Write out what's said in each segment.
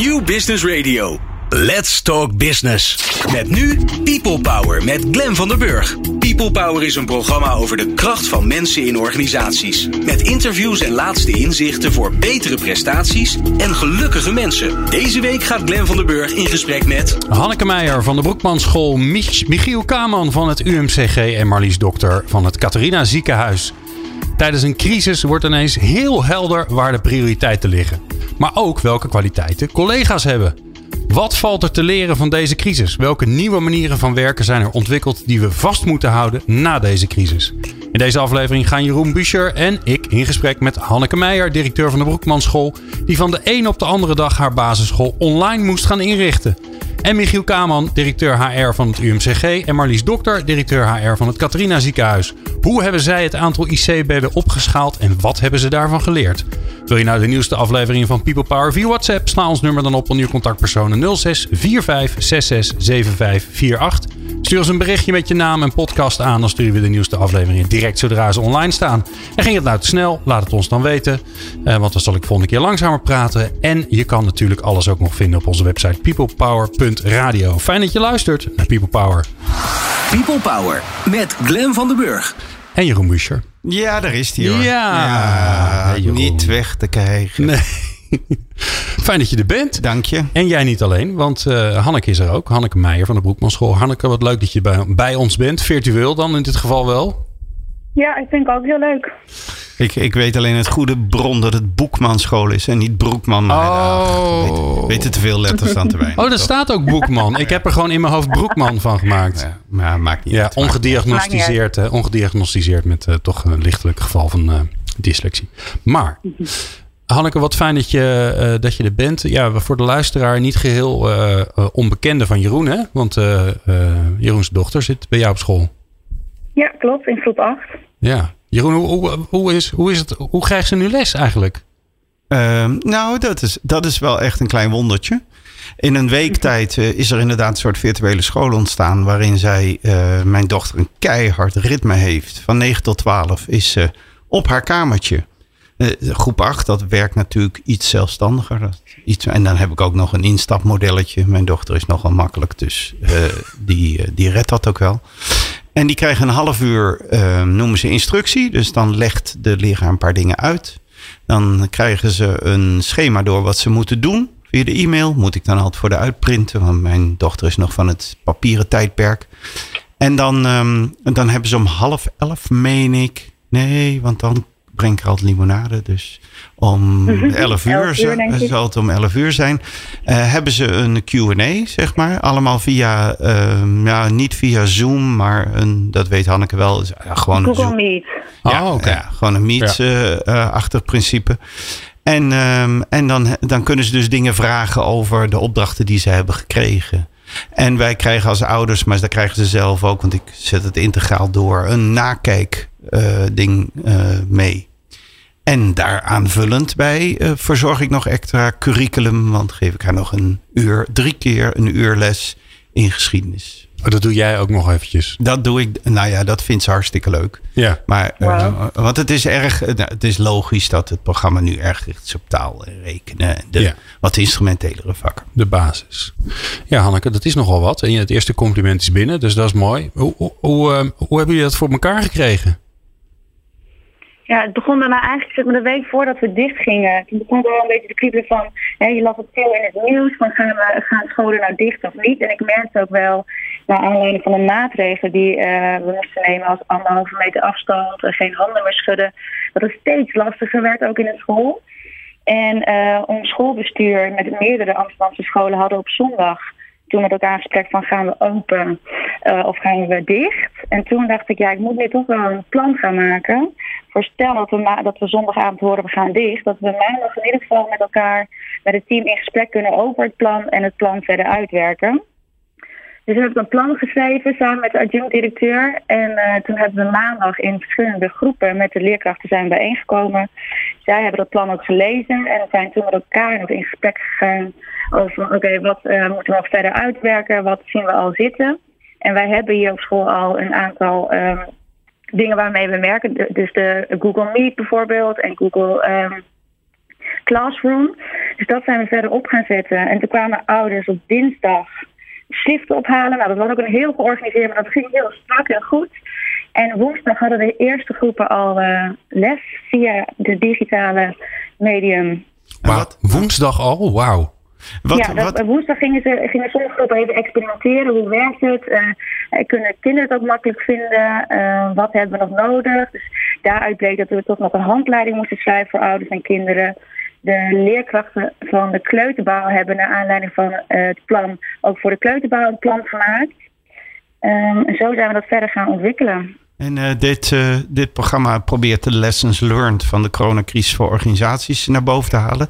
New Business Radio. Let's Talk Business. Met nu People Power met Glen van der Burg. People Power is een programma over de kracht van mensen in organisaties. Met interviews en laatste inzichten voor betere prestaties en gelukkige mensen. Deze week gaat Glen van der Burg in gesprek met... Hanneke Meijer van de Broekmanschool, Mich Michiel Kaman van het UMCG en Marlies Dokter van het Catharina Ziekenhuis. Tijdens een crisis wordt ineens heel helder waar de prioriteiten liggen. Maar ook welke kwaliteiten collega's hebben. Wat valt er te leren van deze crisis? Welke nieuwe manieren van werken zijn er ontwikkeld die we vast moeten houden na deze crisis? In deze aflevering gaan Jeroen Buescher en ik in gesprek met Hanneke Meijer, directeur van de Broekmanschool, die van de een op de andere dag haar basisschool online moest gaan inrichten. En Michiel Kaman, directeur HR van het UMCG. En Marlies Dokter, directeur HR van het Catharina Ziekenhuis. Hoe hebben zij het aantal IC-bedden opgeschaald en wat hebben ze daarvan geleerd? Wil je nou de nieuwste aflevering van People Power via WhatsApp? Sla ons nummer dan op onder je contactpersonen 06 45 66 75 48. Stuur ons een berichtje met je naam en podcast aan. Dan sturen we de nieuwste afleveringen direct zodra ze online staan. En ging het nou te snel? Laat het ons dan weten. Eh, want dan zal ik volgende keer langzamer praten. En je kan natuurlijk alles ook nog vinden op onze website peoplepower.radio. Fijn dat je luistert naar People Power. People Power met Glen van den Burg. En Jeroen Buescher. Ja, daar is hij hoor. Ja. Hey, niet weg te krijgen. Nee. Fijn dat je er bent. Dank je. En jij niet alleen, want eh, Hanneke is er ook. Hanneke Meijer van de Broekmanschool. Hanneke, wat leuk dat je bij, bij ons bent. Virtueel dan in dit geval wel. Ja, ik vind het ook heel leuk. Ik, ik weet alleen het goede bron dat het Boekmanschool is en niet Broekman. Maar Oh. weet, weten te veel letters dan te weinig. Oh, daar staat ook Boekman. Ik heb er gewoon in mijn hoofd Broekman van gemaakt. Ja, maar maakt niet Ja, uit. ongediagnosticeerd, hè, ongediagnosticeerd met eh, toch een lichtelijk geval van eh, dyslexie. Maar, Hanneke, wat fijn dat je, eh, dat je er bent. Ja, voor de luisteraar niet geheel eh, eh, onbekende van Jeroen, hè? Want eh, eh, Jeroens dochter zit bij jou op school. Ja, klopt, in groep 8. Ja. Jeroen, hoe, hoe, hoe, is, hoe, is het, hoe krijgt ze nu les eigenlijk? Ehm, nou, dat is, dat is wel echt een klein wondertje. In een week tijd eh, is er inderdaad een soort virtuele school ontstaan. waarin zij, eh, mijn dochter, een keihard ritme heeft. Van 9 tot 12 is ze op haar kamertje. Eh, groep 8, dat werkt natuurlijk iets zelfstandiger. Iets, en dan heb ik ook nog een instapmodelletje. Mijn dochter is nogal makkelijk, dus eh, die, die redt dat ook wel. En die krijgen een half uur, eh, noemen ze instructie. Dus dan legt de leraar een paar dingen uit. Dan krijgen ze een schema door wat ze moeten doen. Via de e-mail moet ik dan altijd voor de uitprinten. Want mijn dochter is nog van het papieren tijdperk. En dan, ehm, dan hebben ze om half elf, meen ik. Nee, want dan breng ik er altijd limonade. Dus om elf uur, Elf uur, zal, het om elf uur zijn. Eh, hebben ze een Q&A, zeg maar. Allemaal via, ehm, ja, niet via Zoom, maar een, dat weet Hanneke wel. is, gewoon een Google Zoom. Meet. Ja, Oh, oké. ja, gewoon een meets-achtig principe. En, ehm, en dan, dan kunnen ze dus dingen vragen over de opdrachten die ze hebben gekregen. En wij krijgen als ouders, maar dat krijgen ze zelf ook, want ik zet het integraal door, een nakijk-ding mee. En daar aanvullend bij eh, verzorg ik nog extra curriculum, want geef ik haar nog een uur, drie keer een uur les in geschiedenis. Oh, dat doe jij ook nog eventjes. Dat doe ik, nou ja, dat vindt ze hartstikke leuk. Ja. Maar, eh, want het is erg, eh, nou, het is logisch dat het programma nu erg richt is op taal en rekenen. en De Ja. wat instrumentelere vakken. De basis. Ja, Hanneke, dat is nogal wat. En het eerste compliment is binnen, dus dat is mooi. Hoe, hoe, hoe, eh, hoe hebben jullie dat voor elkaar gekregen? Ja, het begon bij mij eigenlijk maar, de week voordat we dicht gingen. Toen begon wel een beetje te kriebelen van, hè, je las het veel in het nieuws, van gaan, we, gaan scholen nou dicht of niet? En ik merkte ook wel, naar aanleiding van de maatregelen die eh, we moesten nemen als anderhalve meter afstand, en geen handen meer schudden, dat het steeds lastiger werd ook in de school. En eh, ons schoolbestuur met meerdere Amsterdamse scholen hadden op zondag toen met elkaar een gesprek van gaan we open eh, of gaan we dicht. En toen dacht ik, ja, ik moet nu toch wel een plan gaan maken. Voor stel dat we, dat we zondagavond horen we gaan dicht. Dat we maandag in ieder geval met elkaar, met het team in gesprek kunnen over het plan en het plan verder uitwerken. Dus we hebben een plan geschreven samen met de adjunct-directeur. En eh, toen hebben we maandag in verschillende groepen met de leerkrachten zijn bijeengekomen. Zij hebben dat plan ook gelezen en zijn toen met elkaar in gesprek gegaan over oké, wat eh, moeten we nog verder uitwerken, wat zien we al zitten. En wij hebben hier op school al een aantal ehm, dingen waarmee we werken. De- Dus de Google Meet bijvoorbeeld en Google ehm, Classroom. Dus dat zijn we verder op gaan zetten. En toen kwamen ouders op dinsdag schriften ophalen. Nou, dat was ook een heel georganiseerd, maar dat ging heel strak en goed. En woensdag hadden de eerste groepen al uh, les via de digitale medium. Maar woensdag al? Wauw. Wat, ja, dat, woensdag gingen, ze, gingen sommige groepen even experimenteren. Hoe werkt het? Uh, kunnen kinderen het ook makkelijk vinden? Uh, wat hebben we nog nodig? Dus daaruit bleek dat we toch nog een handleiding moesten schrijven voor ouders en kinderen. De leerkrachten van de kleuterbouw hebben naar aanleiding van uh, het plan ook voor de kleuterbouw een plan gemaakt. Um, en zo zijn we dat verder gaan ontwikkelen. En uh, dit, uh, dit programma probeert de lessons learned van de coronacrisis voor organisaties naar boven te halen.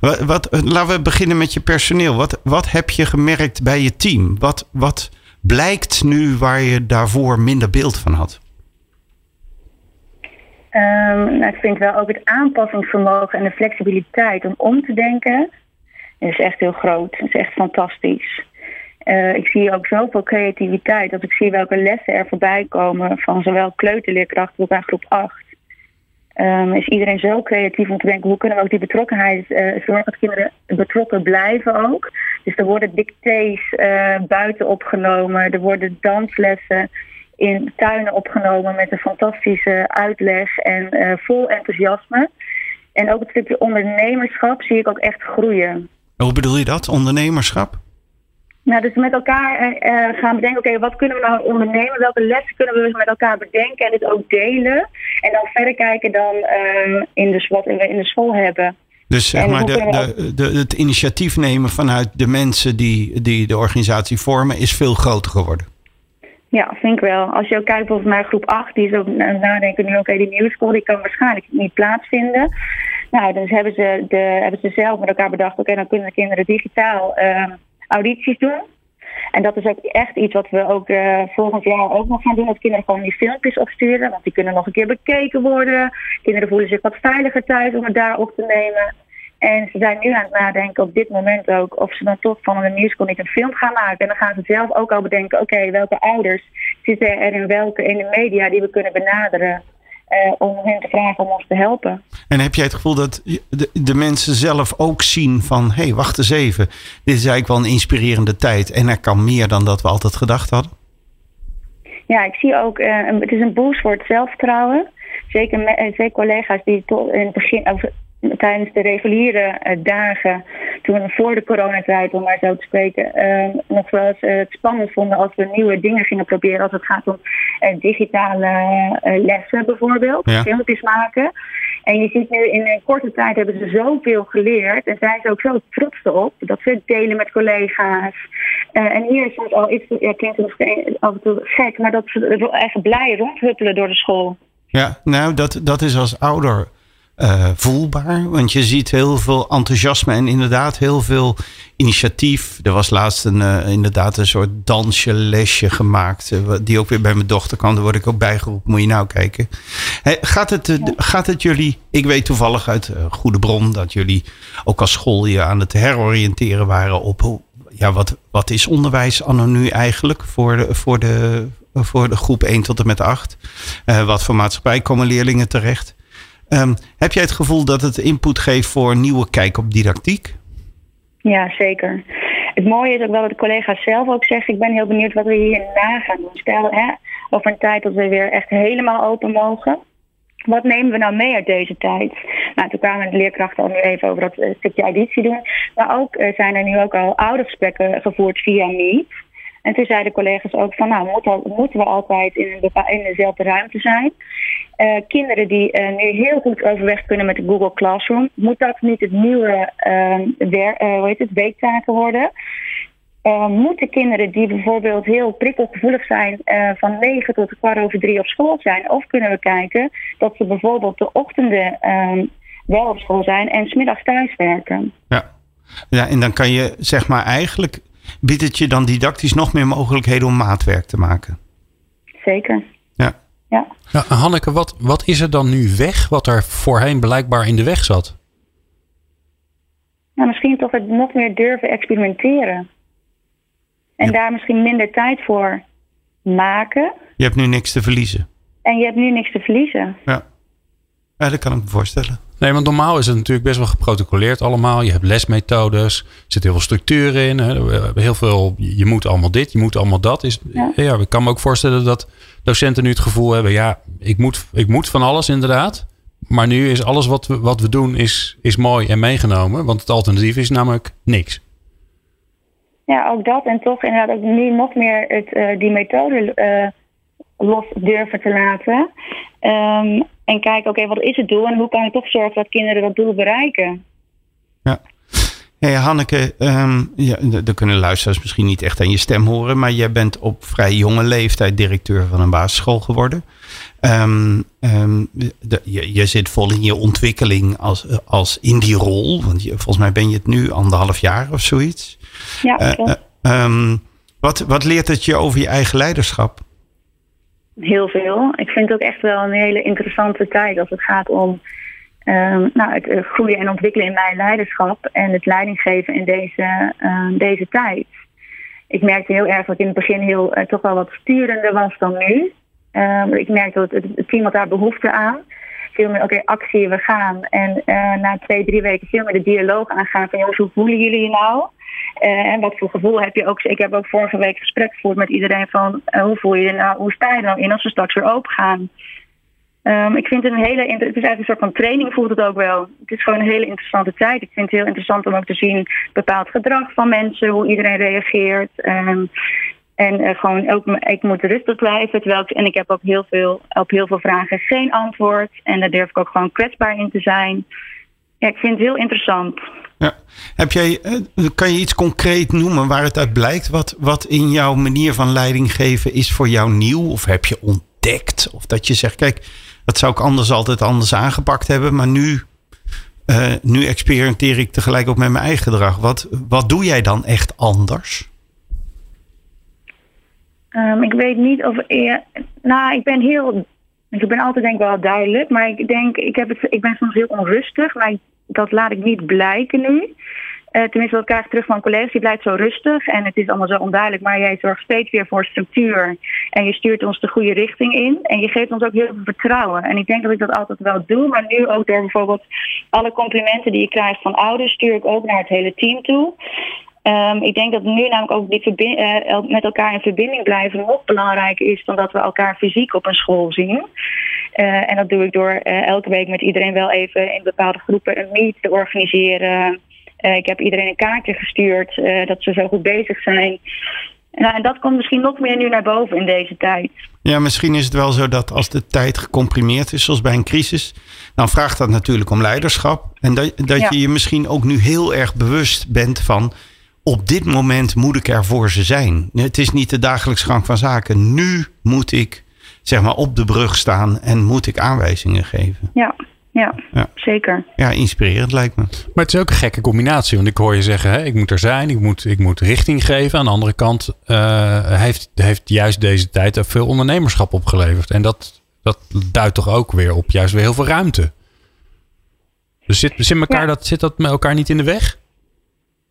Wat, wat, laten we beginnen met je personeel. Wat, wat heb je gemerkt bij je team? Wat, wat blijkt nu waar je daarvoor minder beeld van had? Um, nou, ik vind wel ook het aanpassingsvermogen en de flexibiliteit om om te denken. is echt heel groot. Dat is echt fantastisch. Uh, ik zie ook zoveel creativiteit. Als ik zie welke lessen er voorbij komen van zowel kleuterleerkrachten tot aan groep 8. Um, ehm, is iedereen zo creatief om te denken hoe kunnen we ook die betrokkenheid uh, zorgen dat kinderen betrokken blijven ook. Dus er worden dictées uh, buiten opgenomen, er worden danslessen in tuinen opgenomen met een fantastische uitleg en vol enthousiasme. En ook het stukje ondernemerschap zie ik ook echt groeien. Hoe bedoel je dat, ondernemerschap? Nou, dus met elkaar uh, gaan bedenken, oké, wat kunnen we nou ondernemen? Welke lessen kunnen we met elkaar bedenken en dit ook delen? En dan verder kijken dan uh, in de, wat we in de school hebben. Dus zeg maar, de, de, de, het initiatief nemen vanuit de mensen die, die de organisatie vormen is veel groter geworden. Ja, vind ik wel. Als je ook kijkt bijvoorbeeld naar groep 8, die is ook nadenken nu, oké, die nieuwe school die kan waarschijnlijk niet plaatsvinden. Nou, dus hebben ze, de, hebben ze zelf met elkaar bedacht, oké, dan kunnen de kinderen digitaal audities doen. En dat is ook echt iets wat we ook uh, volgend jaar ook nog gaan doen. Dat kinderen gewoon die filmpjes opsturen. Want die kunnen nog een keer bekeken worden. Kinderen voelen zich wat veiliger thuis om het daar op te nemen. En ze zijn nu aan het nadenken op dit moment ook of ze dan toch van een musical niet een film gaan maken. En dan gaan ze zelf ook al bedenken, oké, welke ouders zitten er in welke in de media die we kunnen benaderen. Uh, om hen te vragen om ons te helpen. En heb jij het gevoel dat de, de mensen zelf ook zien van... hé, hey, wacht eens even, dit is eigenlijk wel een inspirerende tijd... en er kan meer dan dat we altijd gedacht hadden? Ja, ik zie ook, uh, het is een boost voor het zelfvertrouwen. Zeker, met, uh, zeker collega's die tot in het begin, tijdens de reguliere eh, dagen, toen we voor de coronatijd, om maar zo te spreken, uh, nog wel eens uh, het spannend vonden als we nieuwe dingen gingen proberen. Als het gaat om digitale lessen bijvoorbeeld, ja. filmpjes maken. En je ziet nu in een korte tijd hebben ze zoveel geleerd en zijn ze ook zo trots erop dat ze het delen met collega's. en hier is soms al iets, ja, klinkt het nog af en toe gek, maar dat ze echt blij rondhuppelen door de school. Ja, nou, dat, dat is als ouder uh, voelbaar. Want je ziet heel veel enthousiasme en inderdaad heel veel initiatief. Er was laatst een, uh, inderdaad een soort dansje, lesje gemaakt. Uh, die ook weer bij mijn dochter kwam. Daar word ik ook bijgeroepen. Moet je nou kijken. Hey, gaat, het, gaat het jullie... Ik weet toevallig uit goede bron dat jullie ook als school je aan het heroriënteren waren op... Ja, wat, wat is onderwijs anno nu eigenlijk voor de, voor de, voor de groep 1 tot en met 8? wat voor maatschappij komen leerlingen terecht? Um, heb jij het gevoel dat het input geeft voor nieuwe kijk op didactiek? Ja, zeker. Het mooie is ook wel dat de collega's zelf ook zeggen... ik ben heel benieuwd wat we hierna gaan doen. Stel, hè, over een tijd dat we weer echt helemaal open mogen... Wat nemen we nou mee uit deze tijd? Nou, toen kwamen de leerkrachten al nu even over dat uh, stukje auditie doen. Maar ook uh, zijn er nu ook al oudergesprekken gevoerd via Meet. En toen zeiden collega's ook van, nou, moeten we altijd in, een in dezelfde ruimte zijn? Uh, kinderen die uh, nu heel goed overweg kunnen met de Google Classroom, moet dat niet het nieuwe uh, wer, hoe heet het, weektaken worden? moeten kinderen die bijvoorbeeld heel prikkelgevoelig zijn van 9 tot kwart over 3 op school zijn? Of kunnen we kijken dat ze bijvoorbeeld de ochtenden ehm, wel op school zijn en smiddags thuis werken? Ja. ja, en dan kan je zeg maar eigenlijk biedt het je dan didactisch nog meer mogelijkheden om maatwerk te maken. Zeker. Ja. ja. ja Hanneke, wat, wat is er dan nu weg wat er voorheen blijkbaar in de weg zat? Nou, misschien toch het nog meer durven experimenteren. En daar misschien minder tijd voor maken. Je hebt nu niks te verliezen. En je hebt nu niks te verliezen. Ja, ja dat kan ik me voorstellen. Nee, want normaal is het natuurlijk best wel geprotocoleerd allemaal. Je hebt lesmethodes, er zit heel veel structuur in. Heel veel, je moet allemaal dit, je moet allemaal dat. Is, ja. ja, ik kan me ook voorstellen dat docenten nu het gevoel hebben... ja, ik moet, ik moet van alles inderdaad. Maar nu is alles wat we, wat we doen is, is mooi en meegenomen. Want het alternatief is namelijk niks. Ja, ook dat. En toch inderdaad ook nu nog meer het, uh, die methode uh, los durven te laten. Um, en kijken, oké, wat is het doel en hoe kan ik toch zorgen dat kinderen dat doel bereiken? Ja. Hey Hanneke, um, ja, er kunnen luisteraars misschien niet echt aan je stem horen, maar jij bent op vrij jonge leeftijd directeur van een basisschool geworden. Um, um, de, je, je, zit vol in je ontwikkeling als, als in die rol, want je, volgens mij ben je het nu anderhalf jaar of zoiets. Ja, uh, wat, wat leert het je over je eigen leiderschap? Heel veel. Ik vind het ook echt wel een hele interessante tijd als het gaat om um, nou, het uh, groeien en ontwikkelen in mijn leiderschap en het leidinggeven in deze, uh, deze tijd. Ik merkte heel erg dat ik in het begin heel, uh, toch wel wat sturender was dan nu. Um, ik merkte dat het, het, team had daar behoefte aan. Veel meer, oké, actie, we gaan. En na twee, drie weken veel meer de dialoog aangaan van jongens, hoe voelen jullie je nou? Uh, en wat voor gevoel heb je ook? Ik heb ook vorige week gesprek gevoerd met iedereen van uh, hoe voel je je nou, hoe sta je er nou in als we straks weer open gaan? Um, ik vind het een hele, het is eigenlijk een soort van training voelt het ook wel. Het is gewoon een hele interessante tijd. Ik vind het heel interessant om ook te zien bepaald gedrag van mensen, hoe iedereen reageert. Um, en uh, gewoon ook, ik moet rustig blijven. Terwijl ik, en ik heb ook heel veel, op heel veel vragen geen antwoord. En daar durf ik ook gewoon kwetsbaar in te zijn. Ik vind het heel interessant. Ja. Heb jij, eh, kan je iets concreet noemen waar het uit blijkt? Wat, wat in jouw manier van leiding geven is voor jou nieuw? Of heb je ontdekt? Of dat je zegt, kijk, dat zou ik anders altijd anders aangepakt hebben. Maar nu, uh, nu experimenteer ik tegelijk ook met mijn eigen gedrag. Wat, wat doe jij dan echt anders? Um, ik weet niet of. Nou, ik ben heel. Ik ben altijd denk ik wel duidelijk. Maar ik denk, ik, heb het, ik ben soms heel onrustig. Maar dat laat ik niet blijken nu. Uh, tenminste, ik krijg terug van collega's, die blijft zo rustig en het is allemaal zo onduidelijk, maar jij zorgt steeds weer voor structuur en je stuurt ons de goede richting in en je geeft ons ook heel veel vertrouwen. En ik denk dat ik dat altijd wel doe, maar nu ook door bijvoorbeeld alle complimenten die je krijgt van ouders, stuur ik ook naar het hele team toe. Um, ik denk dat nu namelijk ook die uh, met elkaar in verbinding blijven nog belangrijker is dan dat we elkaar fysiek op een school zien. Uh, en dat doe ik door uh, elke week met iedereen wel even in bepaalde groepen een meet te organiseren. Ik heb iedereen een kaartje gestuurd dat ze zo goed bezig zijn. Nou, en dat komt misschien nog meer nu naar boven in deze tijd. Ja, misschien is het wel zo dat als de tijd gecomprimeerd is, zoals bij een crisis, dan vraagt dat natuurlijk om leiderschap. En dat, dat ja. je je misschien ook nu heel erg bewust bent van op dit moment moet ik er voor ze zijn. Het is niet de dagelijks gang van zaken. Nu moet ik zeg maar op de brug staan en moet ik aanwijzingen geven. Ja, ja, ja. zeker. Ja, inspirerend lijkt me. Maar het is ook een gekke combinatie. Want ik hoor je zeggen, hè, ik moet er zijn, ik moet, ik moet richting geven. Aan de andere kant uh, heeft, heeft juist deze tijd veel ondernemerschap opgeleverd. En dat, dat duidt toch ook weer op juist weer heel veel ruimte. Dus zit, zit, elkaar, ja. dat, zit dat met elkaar niet in de weg?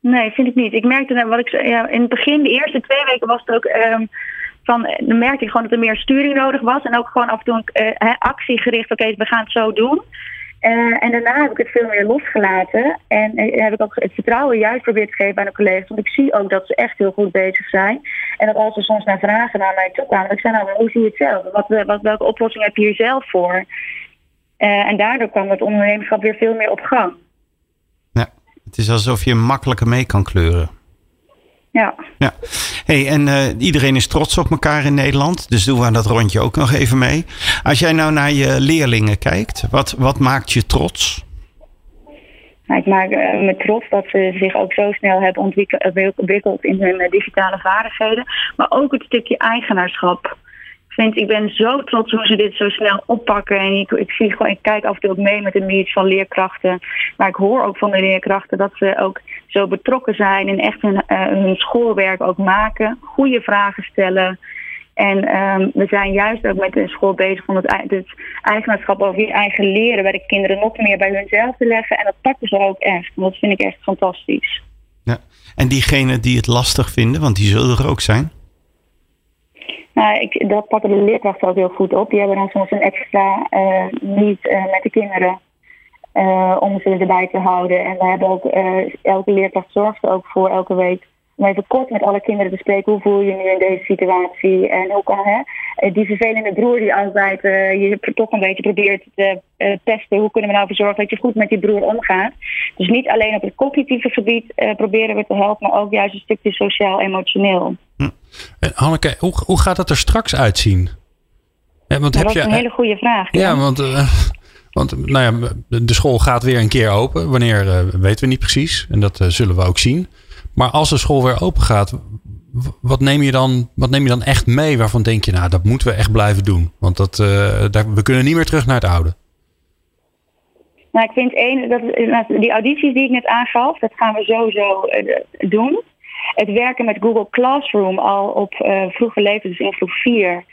Nee, vind ik niet. Ik merkte wat ik ja, in het begin, de eerste twee weken was het ook. Um, van, dan merkte ik gewoon dat er meer sturing nodig was. En ook gewoon af en toe uh, actiegericht. Oké, we gaan het zo doen. Uh, en daarna heb ik het veel meer losgelaten. En heb ik ook het vertrouwen juist geprobeerd te geven aan de collega's. Want ik zie ook dat ze echt heel goed bezig zijn. En dat als ze soms naar vragen naar mij toe kwamen. Ik zei nou, hoe zie je het zelf? Wat, wat, welke oplossing heb je hier zelf voor? en daardoor kwam het ondernemerschap weer veel meer op gang. Het is alsof je makkelijker mee kan kleuren. Ja. ja. Hey, en uh, iedereen is trots op elkaar in Nederland. Dus doen we aan dat rondje ook nog even mee. Als jij nou naar je leerlingen kijkt, wat, wat maakt je trots? Nou, ik maak uh, me trots dat ze zich ook zo snel hebben ontwikkeld in hun uh, digitale vaardigheden. Maar ook het stukje eigenaarschap vind, ik ben zo trots hoe ze dit zo snel oppakken. En ik, ik, zie gewoon, ik kijk af en toe ook mee met de meets van leerkrachten. Maar ik hoor ook van de leerkrachten dat ze ook zo betrokken zijn en echt hun, uh, hun schoolwerk ook maken. Goede vragen stellen. En um, we zijn juist ook met de school bezig om het, het eigenaarschap over je eigen leren bij de kinderen nog meer bij hunzelf te leggen. En dat pakken ze ook echt. Dat vind ik echt fantastisch. Ja. En diegenen die het lastig vinden, want die zullen er ook zijn? Nou, ik, dat pakken de leerkrachten ook heel goed op. Die hebben dan soms een extra uh, niet uh, met de kinderen. om ze erbij te houden. En we hebben ook, elke leerkracht zorgt er ook voor elke week om even kort met alle kinderen te spreken. Hoe voel je je nu in deze situatie? En hoe kan hè, die vervelende broer die altijd uh, je toch een beetje probeert te uh, testen. Hoe kunnen we nou ervoor zorgen dat je goed met die broer omgaat? Dus niet alleen op het cognitieve gebied uh, proberen we te helpen, maar ook juist een stukje sociaal-emotioneel. Hm. Hanneke, hoe, hoe gaat het er straks uitzien? Want nou, heb dat is je, een hele goede vraag. Ja, ja want... Want nou ja, de school gaat weer een keer open. Wanneer weten we niet precies. En dat zullen we ook zien. Maar als de school weer open gaat, wat neem je dan, wat neem je dan echt mee waarvan denk je, nou, dat moeten we echt blijven doen? Want dat, uh, daar, we kunnen niet meer terug naar het oude. Nou, ik vind één, dat, die audities die ik net aangaf, dat gaan we sowieso uh, doen. Het werken met Google Classroom al op uh, vroege leeftijd, dus in groep 4,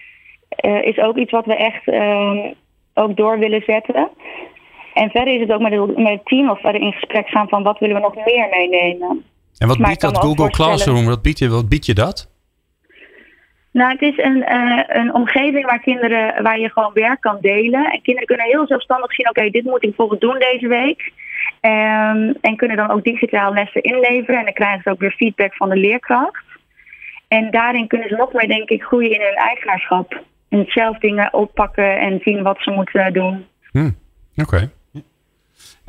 is ook iets wat we echt ehm, ook door willen zetten. En verder is het ook met het, met het team of verder in gesprek gaan van wat willen we nog meer meenemen. En wat biedt dat Google Classroom? Wat biedt, je, wat biedt je dat? Nou, het is een, uh, een omgeving waar kinderen, waar je gewoon werk kan delen. En kinderen kunnen heel zelfstandig zien, oké, dit moet ik bijvoorbeeld doen deze week. Um, en kunnen dan ook digitaal lessen inleveren. En dan krijgen ze ook weer feedback van de leerkracht. En daarin kunnen ze nog meer, denk ik, groeien in hun eigenaarschap. En zelf dingen oppakken en zien wat ze moeten doen. Hmm, Oké.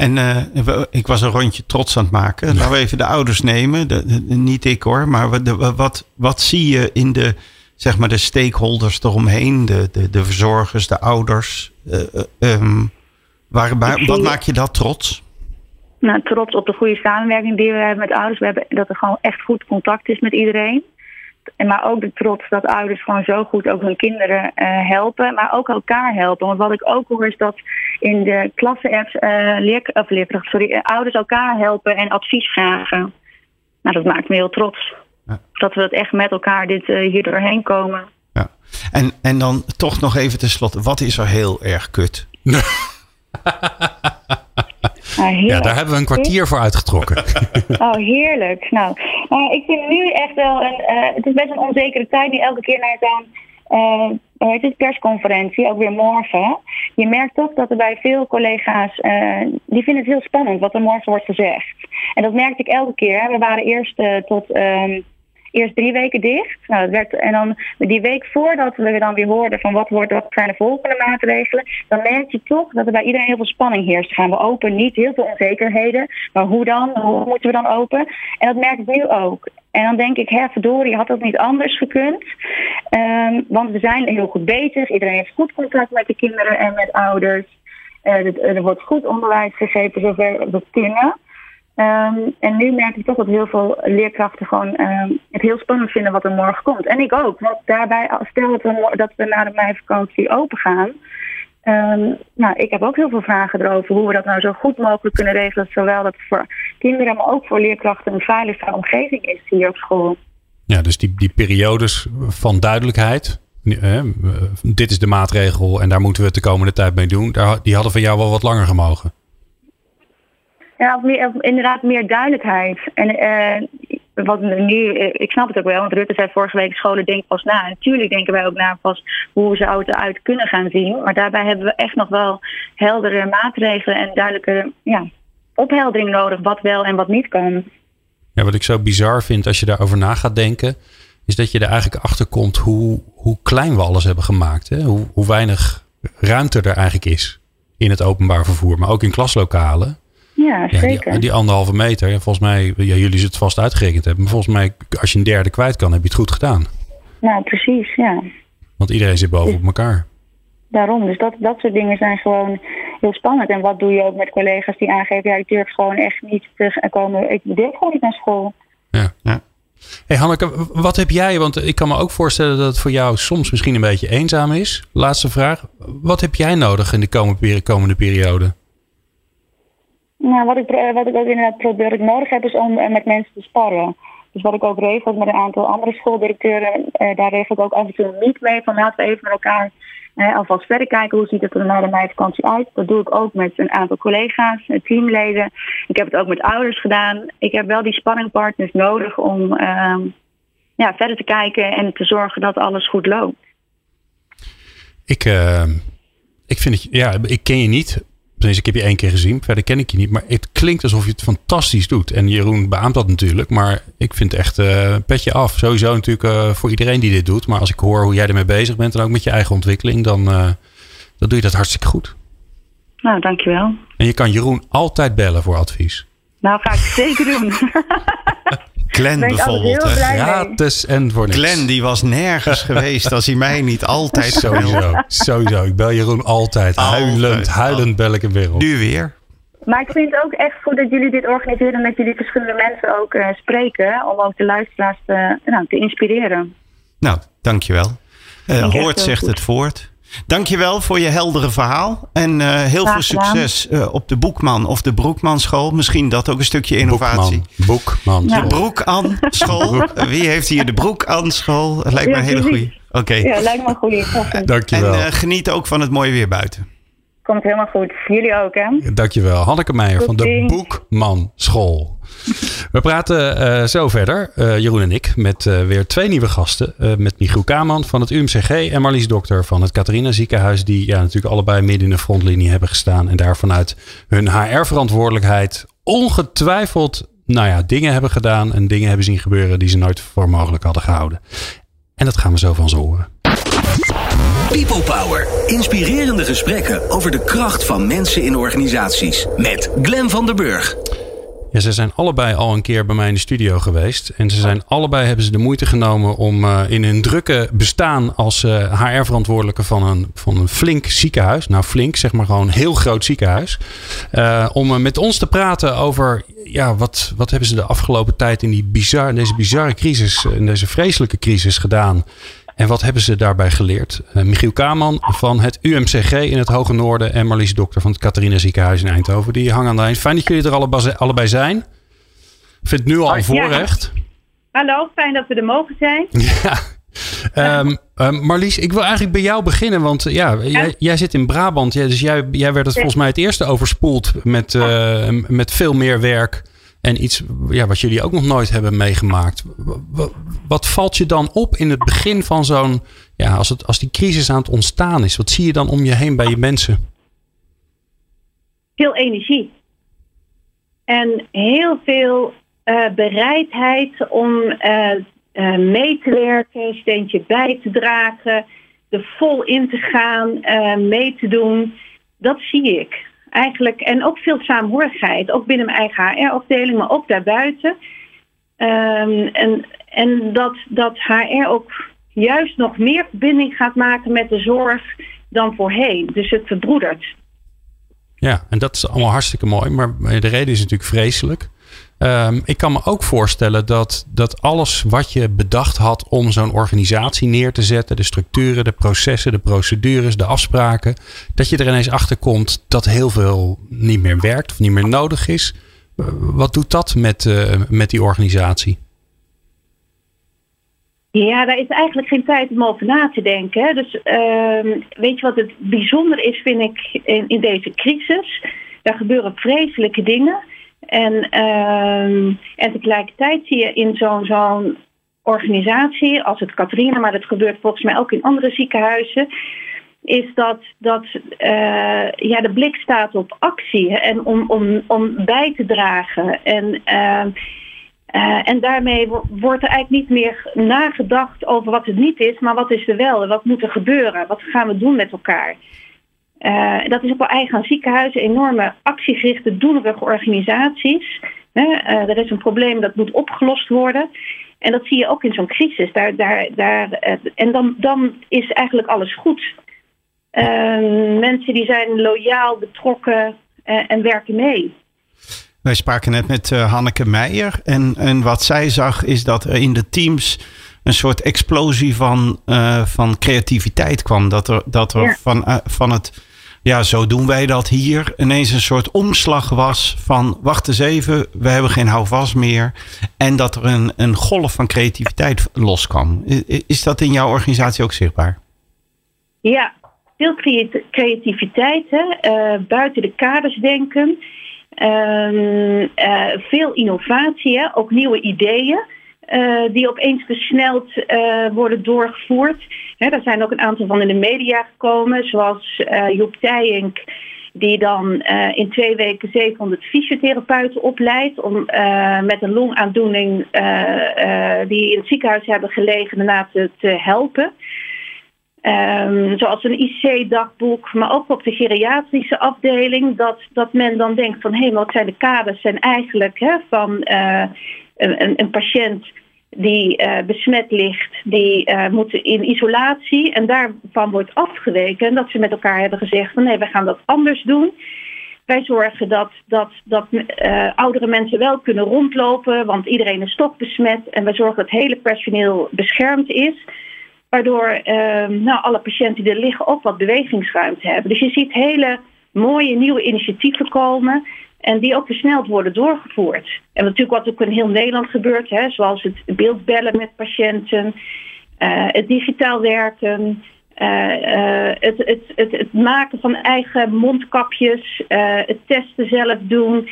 En uh, ik was een rondje trots aan het maken. Laten we even de ouders nemen. De, niet ik hoor, maar wat, wat, wat zie je in de, zeg maar de stakeholders eromheen? De, de, de verzorgers, de ouders. Uh, um, waar, waar, wat maak je dat trots? Nou, trots op de goede samenwerking die we hebben met ouders. We hebben dat er gewoon echt goed contact is met iedereen. En maar ook de trots dat ouders gewoon zo goed ook hun kinderen uh, helpen, maar ook elkaar helpen. Want wat ik ook hoor is dat in de klasse-apps uh, leer, of leerkracht, sorry, uh, ouders elkaar helpen en advies vragen. Nou, dat maakt me heel trots. Ja. Dat we het echt met elkaar dit, hier doorheen komen. Ja. En, en dan toch nog even tenslotte, wat is er heel erg kut? ja, daar hebben we een kwartier voor uitgetrokken. oh, heerlijk. Nou, uh, ik vind nu echt wel een. Uh, het is best een onzekere tijd die elke keer naar zo'n. Uh, het is persconferentie, ook weer morgen. Je merkt toch dat er bij veel collega's. die vinden het heel spannend wat er morgen wordt gezegd. En dat merkte ik elke keer. We waren eerst tot. Um, eerst drie weken dicht. Nou, dat werd, en dan die week voordat we dan weer hoorden van wat, wordt, wat zijn de volgende maatregelen, dan merk je toch dat er bij iedereen heel veel spanning heerst. Gaan we open? Niet heel veel onzekerheden. Maar hoe dan? Hoe moeten we dan open? En dat merk ik nu ook. En dan denk ik, hè, verdorie, had dat niet anders gekund? Um, want we zijn heel goed bezig. Iedereen heeft goed contact met de kinderen en met ouders. Uh, er wordt goed onderwijs gegeven zover we kunnen. Um, en nu merk ik toch dat heel veel leerkrachten gewoon um, het heel spannend vinden wat er morgen komt. En ik ook. Want daarbij, stel dat we, dat na de meivakantie open gaan. Um, nou, ik heb ook heel veel vragen erover hoe we dat nou zo goed mogelijk kunnen regelen. Zowel dat het voor kinderen, maar ook voor leerkrachten een veilige omgeving is hier op school. Ja, dus die, die periodes van duidelijkheid. Eh, dit is de maatregel en daar moeten we het de komende tijd mee doen. Daar, die hadden van jou wel wat langer gemogen. Ja, meer, inderdaad meer duidelijkheid. En uh, wat nu, eh, ik snap het ook wel, want Rutte zei vorige week: scholen denken pas na. Natuurlijk denken wij ook na pas hoe ze auto uit kunnen gaan zien. Maar daarbij hebben we echt nog wel heldere maatregelen en duidelijke ja, opheldering nodig, wat wel en wat niet kan. Ja, wat ik zo bizar vind als je daarover na gaat denken, is dat je er eigenlijk achter komt hoe, hoe klein we alles hebben gemaakt. Hè? Hoe, hoe weinig ruimte er eigenlijk is in het openbaar vervoer, maar ook in klaslokalen. Ja, zeker. Die, die, anderhalve meter, volgens mij, ja, jullie het vast uitgerekend hebben. Maar volgens mij, als je een derde kwijt kan, heb je het goed gedaan. Nou, precies, ja. Want iedereen zit boven op elkaar. Daarom, dus dat, dat soort dingen zijn gewoon heel spannend. En wat doe je ook met collega's die aangeven, ja, ik durf gewoon echt niet te komen. Ik durf gewoon niet naar school. Ja, ja. Hey Hanneke, wat heb jij, want ik kan me ook voorstellen dat het voor jou soms misschien een beetje eenzaam is. Laatste vraag. Wat heb jij nodig in de komende periode? Nou, wat ik, eh, wat ik ook inderdaad probeer, nodig heb, is om eh, met mensen te sparren. Dus wat ik ook regel met een aantal andere schooldirecteuren, eh, daar regel ik ook af en toe niet mee. Van laten we even met elkaar eh, alvast verder kijken hoe ziet het er na de meivakantie uit. Dat doe ik ook met een aantal collega's, teamleden. Ik heb het ook met ouders gedaan. Ik heb wel die spanningpartners nodig om uh, ja, verder te kijken en te zorgen dat alles goed loopt. Ik, uh, ik vind het, ja, ik ken je niet Tenminste, ik heb je één keer gezien. Verder ken ik je niet. Maar het klinkt alsof je het fantastisch doet. En Jeroen beaamt dat natuurlijk. Maar ik vind echt uh, petje af. Sowieso natuurlijk uh, voor iedereen die dit doet. Maar als ik hoor hoe jij ermee bezig bent. En ook met je eigen ontwikkeling. Dan, uh, dan doe je dat hartstikke goed. Nou, dankjewel. En je kan Jeroen altijd bellen voor advies. Nou, ga ik zeker doen. Glenn bijvoorbeeld. Gratis en voor niks. Glenn die was nergens geweest als hij mij niet altijd sowieso. Sowieso. Ik bel Jeroen altijd. Huilend, huilend bel ik hem weer op. Nu weer. Maar ik vind het ook echt goed dat jullie dit organiseren en dat jullie verschillende mensen ook uh, spreken. Om ook de luisteraars te, nou, te inspireren. Nou, dankjewel. Uh, Hoort zegt goed. het voort. Dankjewel voor je heldere verhaal. En uh, heel veel succes uh, op de Boekman of de Broekman school. Misschien dat ook een stukje innovatie. Boekman. De Broekan school. Wie heeft hier de Broekan school? Lijkt me een hele goede. Oké. Okay. Ja, lijkt me een goede. Dankjewel. En uh, geniet ook van het mooie weer buiten. Komt helemaal goed. Jullie ook, hè? Dankjewel. Hanneke Meijer van de Boekman School. We praten uh, zo verder, uh, Jeroen en ik, met uh, weer twee nieuwe gasten. met Michiel Kaman van het UMCG en Marlies Dokter van het Catharina Ziekenhuis. Die ja, natuurlijk allebei midden in de frontlinie hebben gestaan. En daar vanuit hun HR-verantwoordelijkheid ongetwijfeld nou ja, dingen hebben gedaan. En dingen hebben zien gebeuren die ze nooit voor mogelijk hadden gehouden. En dat gaan we zo van ze horen. People Power. Inspirerende gesprekken over de kracht van mensen in organisaties. Met Glen van der Burg. Ja, ze zijn allebei al een keer bij mij in de studio geweest. En ze zijn allebei hebben ze de moeite genomen om uh, in hun drukke bestaan als HR-verantwoordelijke van een, van een flink ziekenhuis. Nou, flink, zeg maar gewoon een heel groot ziekenhuis. Uh, om met ons te praten over ja, wat, wat hebben ze de afgelopen tijd in die bizar, deze bizarre crisis, in deze vreselijke crisis gedaan. En wat hebben ze daarbij geleerd? Uh, Michiel Kaman van het UMCG in het Hoge Noorden en Marlies Dokter van het Catharina Ziekenhuis in Eindhoven. Die hangen aan de eind. Fijn dat jullie er allebei, allebei zijn. Ik vind het nu al een voorrecht. Ja. Hallo, fijn dat we er mogen zijn. Ja. Um, um, Marlies, ik wil eigenlijk bij jou beginnen. Want ja, ja. Jij, jij, zit in Brabant. Ja, dus jij, jij werd het volgens mij het eerste overspoeld met, uh, met veel meer werk. En iets ja, wat jullie ook nog nooit hebben meegemaakt. Wat, valt je dan op in het begin van zo'n. Ja, als, het, als die crisis aan het ontstaan is, wat zie je dan om je heen bij je mensen? Veel energie. En heel veel uh, bereidheid om uh, uh, mee te werken, steentje bij te dragen, er vol in te gaan, mee te doen. Dat zie ik eigenlijk. En ook veel saamhorigheid, ook binnen mijn eigen HR-afdeling, maar ook daarbuiten. Um, en en dat, dat HR ook juist nog meer verbinding gaat maken met de zorg dan voorheen. Dus het verbroedert. Ja, en dat is allemaal hartstikke mooi. Maar de reden is natuurlijk vreselijk. Um, ik kan me ook voorstellen dat, dat alles wat je bedacht had om zo'n organisatie neer te zetten, de structuren, de processen, de procedures, de afspraken, dat je er ineens achter komt dat heel veel niet meer werkt of niet meer nodig is. Wat doet dat met, uh, met die organisatie? Ja, daar is eigenlijk geen tijd om over na te denken. Dus uh, weet je wat het bijzonder is, vind ik, in, in deze crisis? Daar gebeuren vreselijke dingen. En, uh, en tegelijkertijd zie je in zo'n zo'n organisatie als het Catharina, maar dat gebeurt volgens mij ook in andere ziekenhuizen, is dat, dat uh, ja, de blik staat op actie en om, om, om bij te dragen. En, uh, uh, en daarmee wordt er eigenlijk niet meer nagedacht over wat het niet is, maar wat is er wel en wat moet er gebeuren? Wat gaan we doen met elkaar? Uh, dat is ook wel eigen aan ziekenhuizen, enorme actiegerichte, doenerige organisaties. Uh, er is een probleem dat moet opgelost worden. En dat zie je ook in zo'n crisis. Daar, daar, daar, uh, en dan, dan is eigenlijk alles goed. mensen die zijn loyaal, betrokken en werken mee. Wij spraken net met Hanneke Meijer. En, en wat zij zag is dat er in de teams een soort explosie van, van creativiteit kwam. Dat er, dat er ja. van, van het ja, zo doen wij dat hier. Ineens een soort omslag was van wacht eens even, we hebben geen houvast meer. En dat er een, een golf van creativiteit loskwam. Is dat in jouw organisatie ook zichtbaar? Ja, veel creativiteit, hè? Uh, buiten de kaders denken. Uh, uh, veel innovatie, ook nieuwe ideeën. Uh, die opeens versneld uh, worden doorgevoerd. Hè, er zijn ook een aantal van in de media gekomen, zoals uh, Joep Tijink die dan in twee weken 700 fysiotherapeuten opleidt om met een longaandoening die in het ziekenhuis hebben gelegen daarna te, te helpen. Um, zoals een IC-dagboek, maar ook op de geriatrische afdeling, dat, dat men dan denkt van hé, hey, wat zijn de kaders zijn eigenlijk hè, van een, een, patiënt die uh, besmet ligt, die uh, moet in isolatie. En daarvan wordt afgeweken. En dat ze met elkaar hebben gezegd van nee, we gaan dat anders doen. Wij zorgen dat, dat, dat uh, oudere mensen wel kunnen rondlopen, want iedereen is toch besmet. En wij zorgen dat het hele personeel beschermd is. Waardoor nou, alle patiënten die er liggen ook wat bewegingsruimte hebben. Dus je ziet hele mooie nieuwe initiatieven komen. En die ook versneld worden doorgevoerd. En natuurlijk wat ook in heel Nederland gebeurt, hè, zoals het beeldbellen met patiënten, uh, het digitaal werken, uh, uh, het, het, het, het, maken van eigen mondkapjes, het testen zelf doen.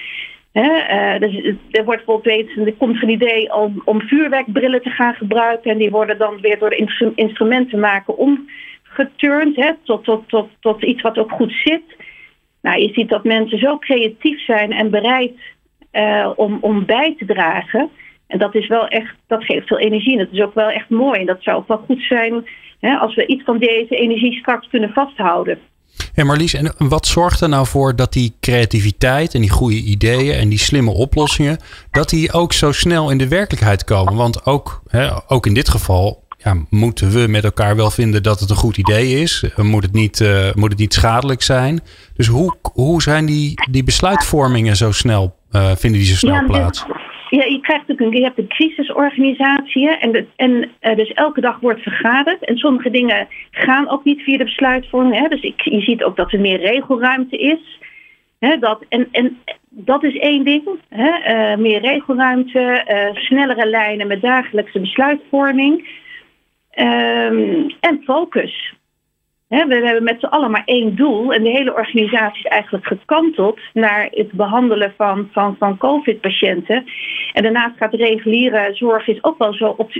Hè, dus, er wordt bijvoorbeeld er komt een idee om, om vuurwerkbrillen te gaan gebruiken. En die worden dan weer door instrumenten maken omgeturnd hè, tot, tot, tot, tot iets wat ook goed zit. Nou, je ziet dat mensen zo creatief zijn en bereid uh, om, om bij te dragen. En dat is wel echt, dat geeft veel energie. En dat is ook wel echt mooi. En dat zou ook wel goed zijn hè, als we iets van deze energie straks kunnen vasthouden. Ja, Marlies, en wat zorgt er nou voor dat die creativiteit en die goede ideeën en die slimme oplossingen, dat die ook zo snel in de werkelijkheid komen? Want ook, hè, ook in dit geval ja, moeten we met elkaar wel vinden dat het een goed idee is? Moet het niet, uh, moet het niet schadelijk zijn? Dus hoe, hoe zijn die, die besluitvormingen zo snel, uh, vinden die zo snel ja, plaats? Ja, je, krijgt natuurlijk een, je hebt een crisisorganisatie en, de, en uh, dus elke dag wordt vergaderd. En sommige dingen gaan ook niet via de besluitvorming. Hè? Dus ik, je ziet ook dat er meer regelruimte is. Hè, dat, en, en dat is één ding. Hè? Meer regelruimte, snellere lijnen met dagelijkse besluitvorming. Um, en focus. We hebben met z'n allen maar één doel. En de hele organisatie is eigenlijk gekanteld naar het behandelen van, van, van COVID-patiënten. En daarnaast gaat de reguliere zorg is ook wel zo, op,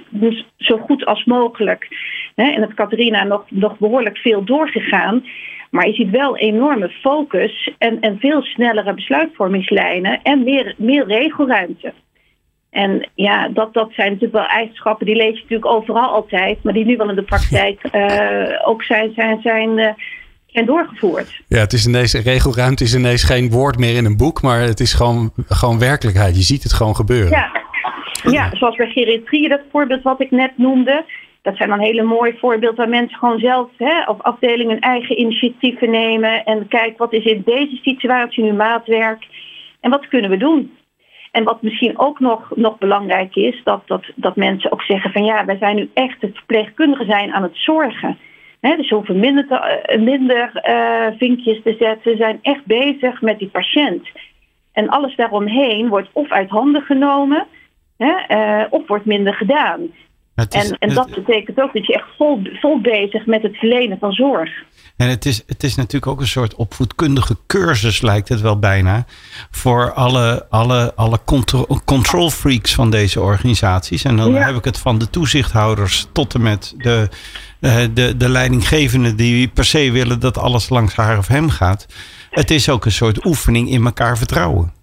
zo goed als mogelijk. En het Catharina nog, nog behoorlijk veel doorgegaan. Maar je ziet wel enorme focus en, en veel snellere besluitvormingslijnen en meer, meer regelruimte. En ja, dat, dat zijn natuurlijk wel eigenschappen die lees je natuurlijk overal altijd, maar die nu wel in de praktijk uh, ook zijn, zijn, zijn, uh, zijn doorgevoerd. Ja, het is ineens, regelruimte is ineens geen woord meer in een boek, maar het is gewoon, gewoon werkelijkheid. Je ziet het gewoon gebeuren. Ja, ja zoals bij geriatrie, dat voorbeeld wat ik net noemde. Dat zijn dan hele mooie voorbeelden waar mensen gewoon zelf hè, of afdelingen eigen initiatieven nemen en kijken wat is in deze situatie nu maatwerk en wat kunnen we doen. En wat misschien ook nog, nog belangrijk is, dat, dat, dat mensen ook zeggen van ja, wij zijn nu echt het verpleegkundige zijn aan het zorgen. He, dus hoeven minder, eh, minder uh, vinkjes te zetten, zijn echt bezig met die patiënt. En alles daaromheen wordt of uit handen genomen, uh, of wordt minder gedaan. En, en dat betekent ook dat je echt vol, vol bezig met het verlenen van zorg. En het is, het is natuurlijk ook een soort opvoedkundige cursus, lijkt het wel bijna. Voor alle, alle, alle control, control freaks van deze organisaties. En dan heb ik het van de toezichthouders tot en met de, uh, de, de leidinggevenden die per se willen dat alles langs haar of hem gaat. Het is ook een soort oefening in elkaar vertrouwen.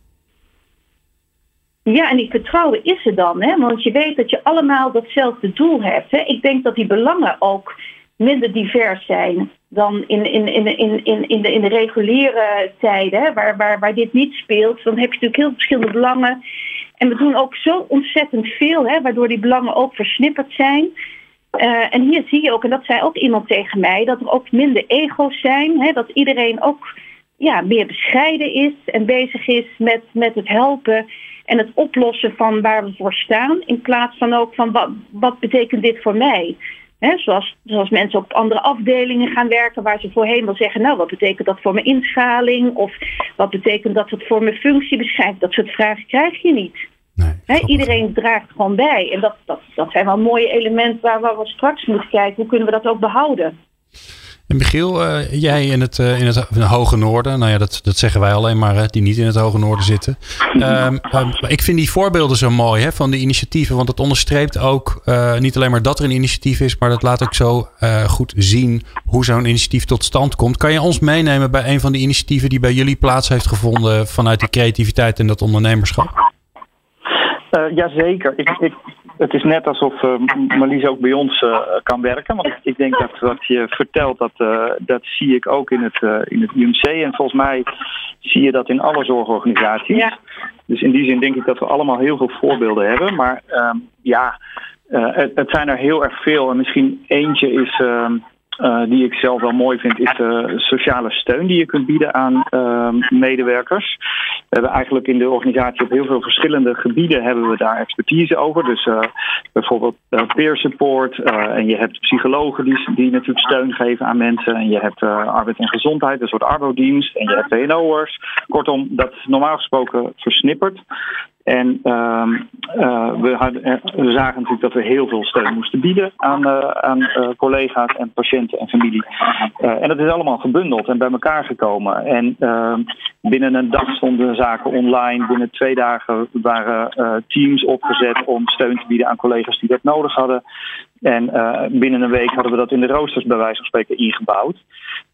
Ja, en die vertrouwen is er dan, hè? want je weet dat je allemaal datzelfde doel hebt. Hè? Ik denk dat die belangen ook minder divers zijn dan in, in, in, in, in, in, de, in de reguliere tijden, hè, waar, waar, waar dit niet speelt. Dan heb je natuurlijk heel verschillende belangen. En we doen ook zo ontzettend veel, hè, waardoor die belangen ook versnipperd zijn. Uh, en hier zie je ook, en dat zei ook iemand tegen mij, dat er ook minder ego's zijn. Hè, dat iedereen ook ja, meer bescheiden is en bezig is met, met het helpen en het oplossen van waar we voor staan. In plaats van ook van wat, wat betekent dit voor mij? zoals, zoals mensen op andere afdelingen gaan werken waar ze voorheen wel zeggen, nou wat betekent dat voor mijn inschaling of wat betekent dat het voor mijn functie beschrijft. Dat soort vragen krijg je niet. Nee, iedereen draagt gewoon bij. En dat, dat, dat zijn wel mooie elementen waar we straks moeten kijken. Hoe kunnen we dat ook behouden? En Michiel, uh, jij in het, in het hoge noorden, nou ja, dat, dat zeggen wij alleen maar, hè, die niet in het hoge noorden zitten. Um, ik vind die voorbeelden zo mooi hè, van die initiatieven, want het onderstreept ook uh, niet alleen maar dat er een initiatief is, maar dat laat ook zo goed zien hoe zo'n initiatief tot stand komt. Kan je ons meenemen bij een van die initiatieven die bij jullie plaats heeft gevonden vanuit die creativiteit en dat ondernemerschap? Jazeker. Ik, ik, het is net alsof uh, Marlies ook bij ons uh, kan werken. Want ik, denk dat wat je vertelt, dat, dat zie ik ook in het, in het UMC. En volgens mij zie je dat in alle zorgorganisaties. Ja. Dus in die zin denk ik dat we allemaal heel veel voorbeelden hebben. Maar ehm, ja, het, het, zijn er heel erg veel. En misschien eentje is ehm, uh, die ik zelf wel mooi vind, is de sociale steun die je kunt bieden aan uh, medewerkers. We hebben eigenlijk in de organisatie op heel veel verschillende gebieden hebben we daar expertise over. Dus uh, bijvoorbeeld peer support. en je hebt psychologen die, die natuurlijk steun geven aan mensen. En je hebt arbeid en gezondheid, een soort arbodienst. En je hebt WNO'ers. Kortom, dat is normaal gesproken versnipperd. En uh, we, hadden, we, zagen natuurlijk dat we heel veel steun moesten bieden aan, uh, aan collega's en patiënten en familie. en dat is allemaal gebundeld en bij elkaar gekomen. En ehm, binnen een dag stonden zaken online. Binnen twee dagen waren teams opgezet om steun te bieden aan collega's die dat nodig hadden. En binnen een week hadden we dat in de roosters bij wijze van spreken ingebouwd.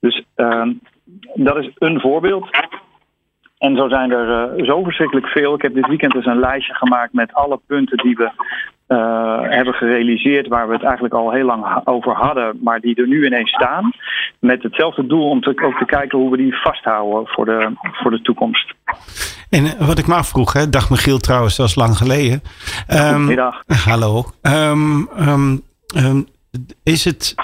Dus ehm, dat is een voorbeeld. En zo zijn er uh, zo verschrikkelijk veel. Ik heb dit weekend dus een lijstje gemaakt met alle punten die we uh, hebben gerealiseerd, waar we het eigenlijk al heel lang over hadden, maar die er nu ineens staan. Met hetzelfde doel om te, ook te kijken hoe we die vasthouden voor de, voor de toekomst. En eh, wat ik me afvroeg, hè, dag Michiel trouwens, dat is lang geleden. Um, Goedemiddag. Hallo. Um, um, is het.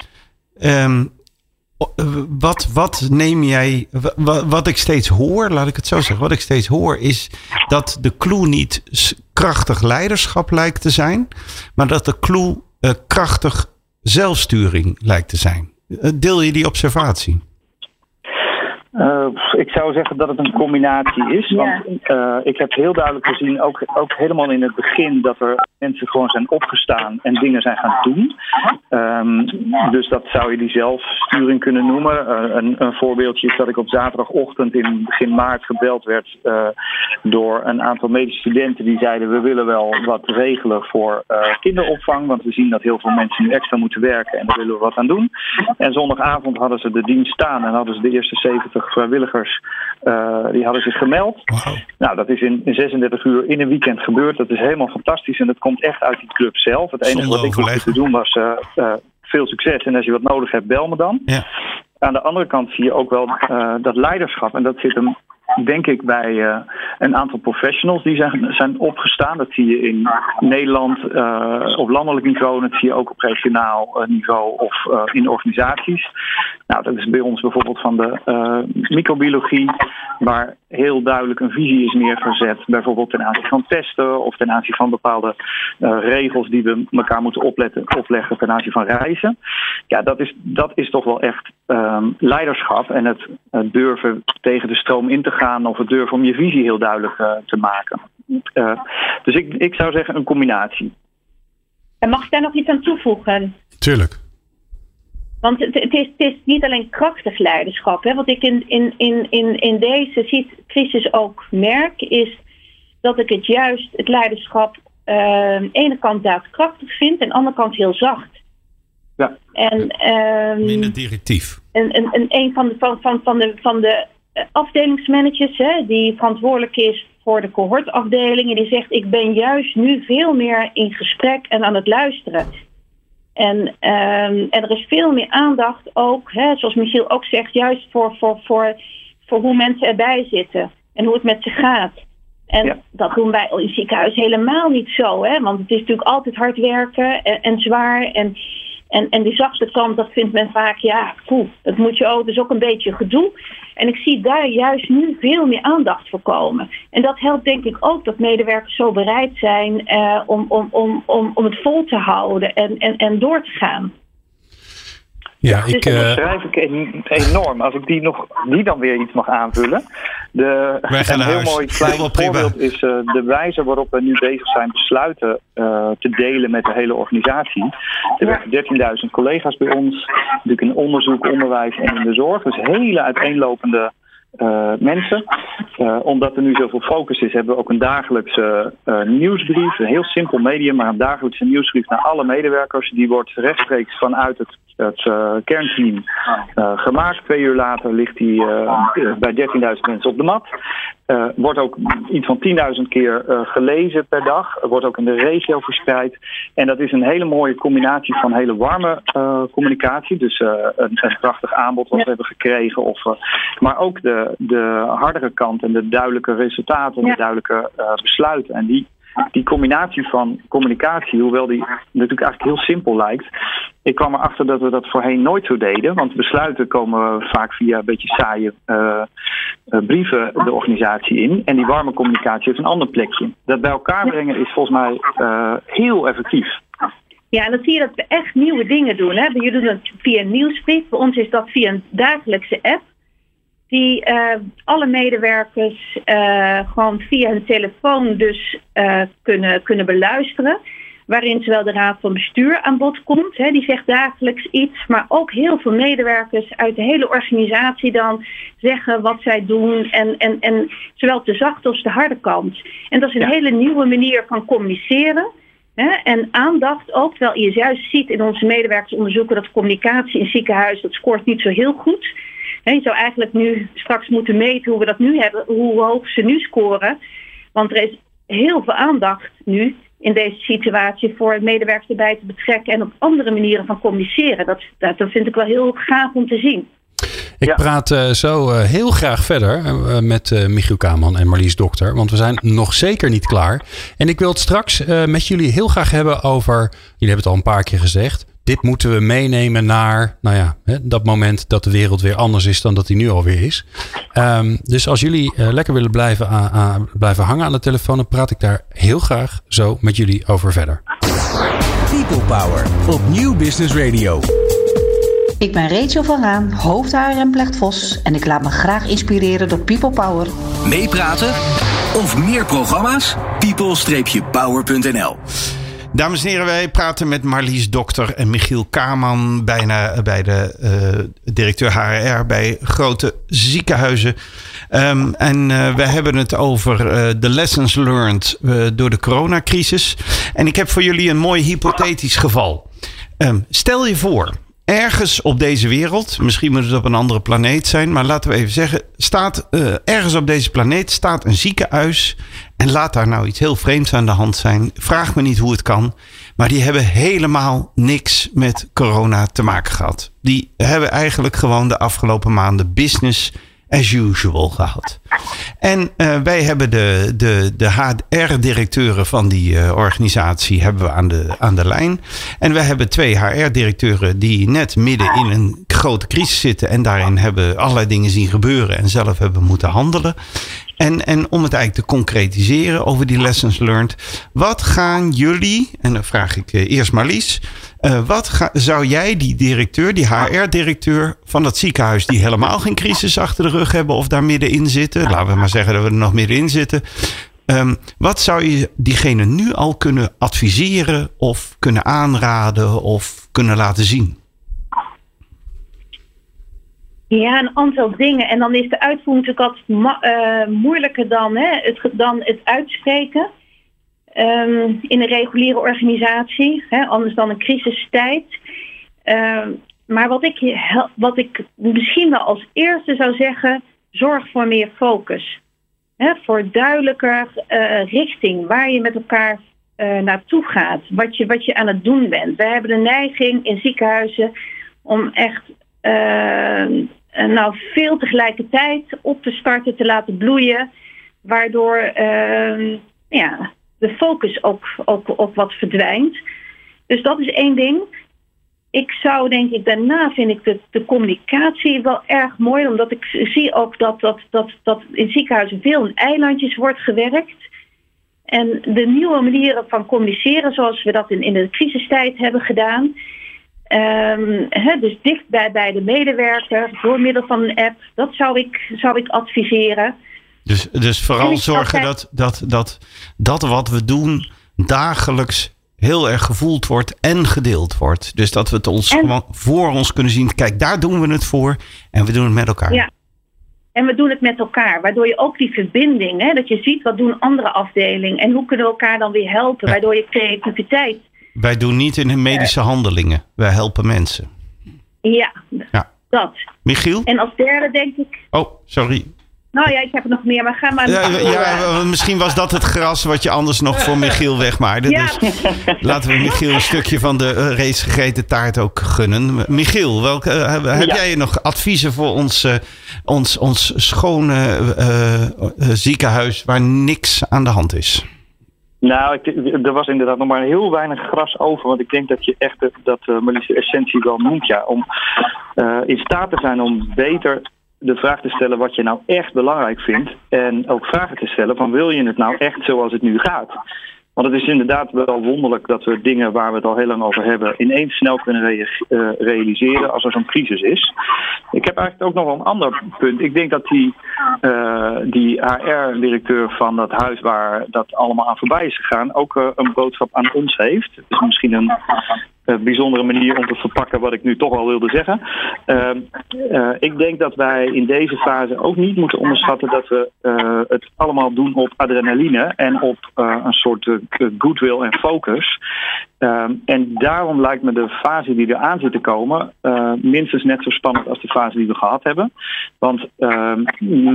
Eh, wat, wat neem jij, wat, ik steeds hoor, laat ik het zo zeggen, wat ik steeds hoor is dat de clue niet krachtig leiderschap lijkt te zijn, maar dat de clue uh, krachtig zelfsturing lijkt te zijn. Eh, deel je die observatie? Uh, ik zou zeggen dat het een combinatie is. Want uh, ik heb heel duidelijk gezien, ook, ook helemaal in het begin, dat er mensen gewoon zijn opgestaan en dingen zijn gaan doen. Um, dus dat zou je die zelfsturing kunnen noemen. Uh, een, een, voorbeeldje is dat ik op zaterdagochtend in begin maart gebeld werd door een aantal medische studenten die zeiden we willen wel wat regelen voor kinderopvang. Want we zien dat heel veel mensen nu extra moeten werken en daar willen we wat aan doen. En zondagavond hadden ze de dienst staan en hadden ze de eerste 70 vrijwilligers uh, die hadden zich gemeld. Nou, dat is in, in, 36 uur in een weekend gebeurd. Dat is helemaal fantastisch en dat komt echt uit die club zelf. Het enige wat ik hoefde te doen was uh, uh, veel succes en als je wat nodig hebt, bel me dan. Ja. Aan de andere kant zie je ook wel dat leiderschap en dat zit hem denk ik bij uh, een aantal professionals die zijn, zijn opgestaan. Dat zie je in Nederland uh, op landelijk niveau. Dat zie je ook op regionaal uh, niveau of in organisaties. Nou, dat is bij ons bijvoorbeeld van de microbiologie, waar heel duidelijk een visie is neergezet. Bijvoorbeeld ten aanzien van testen of ten aanzien van bepaalde regels die we elkaar moeten opletten, opleggen ten aanzien van reizen. Ja, dat is, dat is toch wel echt um, leiderschap en het durven tegen de stroom in te gaan of het durven om je visie heel duidelijk uh, te maken. Uh, dus ik, ik zou zeggen een combinatie. En mag ik daar nog iets aan toevoegen? Tuurlijk. Want het, het, is, het is niet alleen krachtig leiderschap. Hè? Wat ik in, in, in, in, in deze crisis ook merk, is dat ik het juist, het leiderschap, uh, aan de ene kant daadkrachtig vind en aan de andere kant heel zacht. Ja. En, um, Minder directief. En, en, en een van de, van, van, van de, van de afdelingsmanagers, hè, die verantwoordelijk is voor de cohortafdeling. En die zegt: Ik ben juist nu veel meer in gesprek en aan het luisteren. En, um, en er is veel meer aandacht ook, hè, zoals Michiel ook zegt, juist voor, voor, voor, voor hoe mensen erbij zitten en hoe het met ze gaat. En dat doen wij in het ziekenhuis helemaal niet zo, hè? want het is natuurlijk altijd hard werken en, en zwaar. En en, en die zachte kant, dat vindt men vaak, ja, cool, dat moet je ook, dat is ook een beetje gedoe. En ik zie daar juist nu veel meer aandacht voor komen. En dat helpt denk ik ook dat medewerkers zo bereid zijn uh, om, om, om, om, om het vol te houden en, en, en door te gaan. Ja, ik, Dat eh, beschrijf ik en- enorm. Als ik die, nog, die dan weer iets mag aanvullen. De, Wij gaan een heel huis. mooi klein prima. voorbeeld is eh, de wijze waarop we nu bezig zijn besluiten eh, te delen met de hele organisatie. Er werken 13.000 collega's bij ons, natuurlijk in onderzoek, onderwijs en in de zorg. Dus hele uiteenlopende eh, mensen. Eh, omdat er nu zoveel focus is, hebben we ook een dagelijkse eh, nieuwsbrief. Een heel simpel medium, maar een dagelijkse nieuwsbrief naar alle medewerkers. Die wordt rechtstreeks vanuit het, het kernteam gemaakt. Twee uur later ligt die bij 13.000 mensen op de mat. Eh, wordt ook iets van 10.000 keer eh, gelezen per dag. Wordt ook in de regio verspreid. En dat is een hele mooie combinatie van hele warme eh, communicatie. Dus een, een prachtig aanbod wat we hebben gekregen. Of, maar ook de, de hardere kant en de duidelijke resultaten en de duidelijke besluiten. En die, die combinatie van communicatie, hoewel die natuurlijk eigenlijk heel simpel lijkt. Ik kwam erachter dat we dat voorheen nooit zo deden. Want besluiten komen vaak via een beetje saaie eh, eh, brieven de organisatie in. En die warme communicatie heeft een ander plekje. Dat bij elkaar brengen is volgens mij eh, heel effectief. Ja, en dan zie je dat we echt nieuwe dingen doen. Hè? Jullie doen het via een nieuwsbrief. Bij ons is dat via een dagelijkse app. Die eh, alle medewerkers eh, gewoon via hun telefoon dus eh, kunnen, kunnen beluisteren. Waarin zowel de raad van bestuur aan bod komt. Hè, die zegt dagelijks iets. Maar ook heel veel medewerkers uit de hele organisatie dan zeggen wat zij doen. En, en, en zowel de zachte als de harde kant. En dat is een Ja. hele nieuwe manier van communiceren. Hè, en aandacht ook, terwijl je juist ziet in onze medewerkersonderzoeken dat communicatie in ziekenhuizen, dat scoort niet zo heel goed. Je zou eigenlijk nu straks moeten meten hoe we dat nu hebben, hoe hoog ze nu scoren. Want er is heel veel aandacht nu in deze situatie voor medewerkers erbij te betrekken en op andere manieren van communiceren. Dat, dat, dat vind ik wel heel gaaf om te zien. Ik Ja. praat eh, zo eh, heel graag verder eh, met eh, Michiel Kaman en Marlies Dokter. Want we zijn nog zeker niet klaar. En ik wil het straks eh, met jullie heel graag hebben over. Jullie hebben het al een paar keer gezegd. Dit moeten we meenemen naar nou ja, hè, dat moment dat de wereld weer anders is dan dat die nu alweer is. Ehm, dus als jullie eh, lekker willen blijven, aan- aan- blijven hangen aan de telefoon, dan praat ik daar heel graag zo met jullie over verder. People Power op Nieuw Business Radio. Ik ben Rachel van Raan, hoofd en Plecht Vos en ik laat me graag inspireren door People Power. Meepraten of meer programma's? people-power.nl Dames en heren, wij praten met Marlies Dokter en Michiel Kaman, bijna bij de eh, directeur HRR bij grote ziekenhuizen. Ehm, en eh, we hebben het over eh, de lessons learned eh, door de coronacrisis. En ik heb voor jullie een mooi hypothetisch geval. Ehm, stel je voor, ergens op deze wereld, misschien moet het op een andere planeet zijn, maar laten we even zeggen, staat eh, ergens op deze planeet staat een ziekenhuis en laat daar nou iets heel vreemds aan de hand zijn. Vraag me niet hoe het kan, maar die hebben helemaal niks met corona te maken gehad. Die hebben eigenlijk gewoon de afgelopen maanden business as usual gehad. En eh, wij hebben de, de, de HR-directeuren van die eh, organisatie hebben we aan, de, aan de lijn. En we hebben twee HR-directeuren die net midden in een grote crisis zitten. En daarin hebben allerlei dingen zien gebeuren en zelf hebben moeten handelen. En, en om het eigenlijk te concretiseren over die lessons learned. Wat gaan jullie, en dan vraag ik eh, eerst Marlies. eh, wat ga- zou jij, die directeur, die HR-directeur van dat ziekenhuis, die helemaal geen crisis achter de rug hebben of daar middenin zitten, laten we maar zeggen dat we er nog middenin zitten. ehm, wat zou je diegene nu al kunnen adviseren of kunnen aanraden of kunnen laten zien? Ja, een aantal dingen. En dan is de uitvoering natuurlijk ma- eh, moeilijker dan, hè, het, dan het uitspreken. Ehm, in een reguliere organisatie, hè, anders dan een crisistijd. Ehm, maar wat ik, wat ik misschien wel als eerste zou zeggen, zorg voor meer focus. Hè, voor duidelijker eh, richting waar je met elkaar eh, naartoe gaat. Wat je, wat je aan het doen bent. We hebben de neiging in ziekenhuizen om echt nou, veel tegelijkertijd op te starten, te laten bloeien. Waardoor eh, ja, de focus ook, ook, ook wat verdwijnt. Dus dat is één ding. Ik zou denk ik, daarna vind ik de, de communicatie wel erg mooi. Omdat ik zie ook dat, dat, dat, dat in ziekenhuizen veel in eilandjes wordt gewerkt. En de nieuwe manieren van communiceren, zoals we dat in, in de crisistijd hebben gedaan. Ehm, dus dicht bij, bij de medewerker, door middel van een app. Dat zou ik, zou ik adviseren. Dus, dus vooral zorgen dat, dat, dat dat wat we doen dagelijks heel erg gevoeld wordt en gedeeld wordt. Dus dat we het ons gewoon voor ons kunnen zien. Kijk, daar doen we het voor en we doen het met elkaar. Ja. En we doen het met elkaar, waardoor je ook die verbinding, hè, dat je ziet wat doen andere afdelingen en hoe kunnen we elkaar dan weer helpen, waardoor je creativiteit. Wij doen niet in medische handelingen, wij helpen mensen. Ja, ja. dat. Michiel? En als derde denk ik. Oh, sorry. Nou ja, ik heb er nog meer, maar ga maar. Ja, ja, misschien was dat het gras wat je anders nog voor Michiel wegmaarde. Ja. Dus laten we Michiel een stukje van de uh, reeds gegeten taart ook gunnen. Michiel, welke, uh, heb jij nog adviezen voor ons, uh, ons, ons schone ziekenhuis waar niks aan de hand is? Nou, ik, er was inderdaad nog maar heel weinig gras over. Want ik denk dat je echt dat uh, Marlies essentie wel noemt. Ja, om in staat te zijn om beter de vraag te stellen wat je nou echt belangrijk vindt. En ook vragen te stellen van wil je het nou echt zoals het nu gaat? Want het is inderdaad wel wonderlijk dat we dingen waar we het al heel lang over hebben, ineens snel kunnen uh, realiseren als er zo'n crisis is. Ik heb eigenlijk ook nog wel een ander punt. Ik denk dat die, uh, die HR-directeur van dat huis waar dat allemaal aan voorbij is gegaan, ook uh, een boodschap aan ons heeft. Het is misschien een bijzondere manier om te verpakken wat ik nu toch al wilde zeggen. Uh, uh, ik denk dat wij in deze fase ook niet moeten onderschatten dat we uh, het allemaal doen op adrenaline en op een soort goodwill en focus. Ehm, en daarom lijkt me de fase die er aan zit te komen minstens net zo spannend als de fase die we gehad hebben. Want, ehm,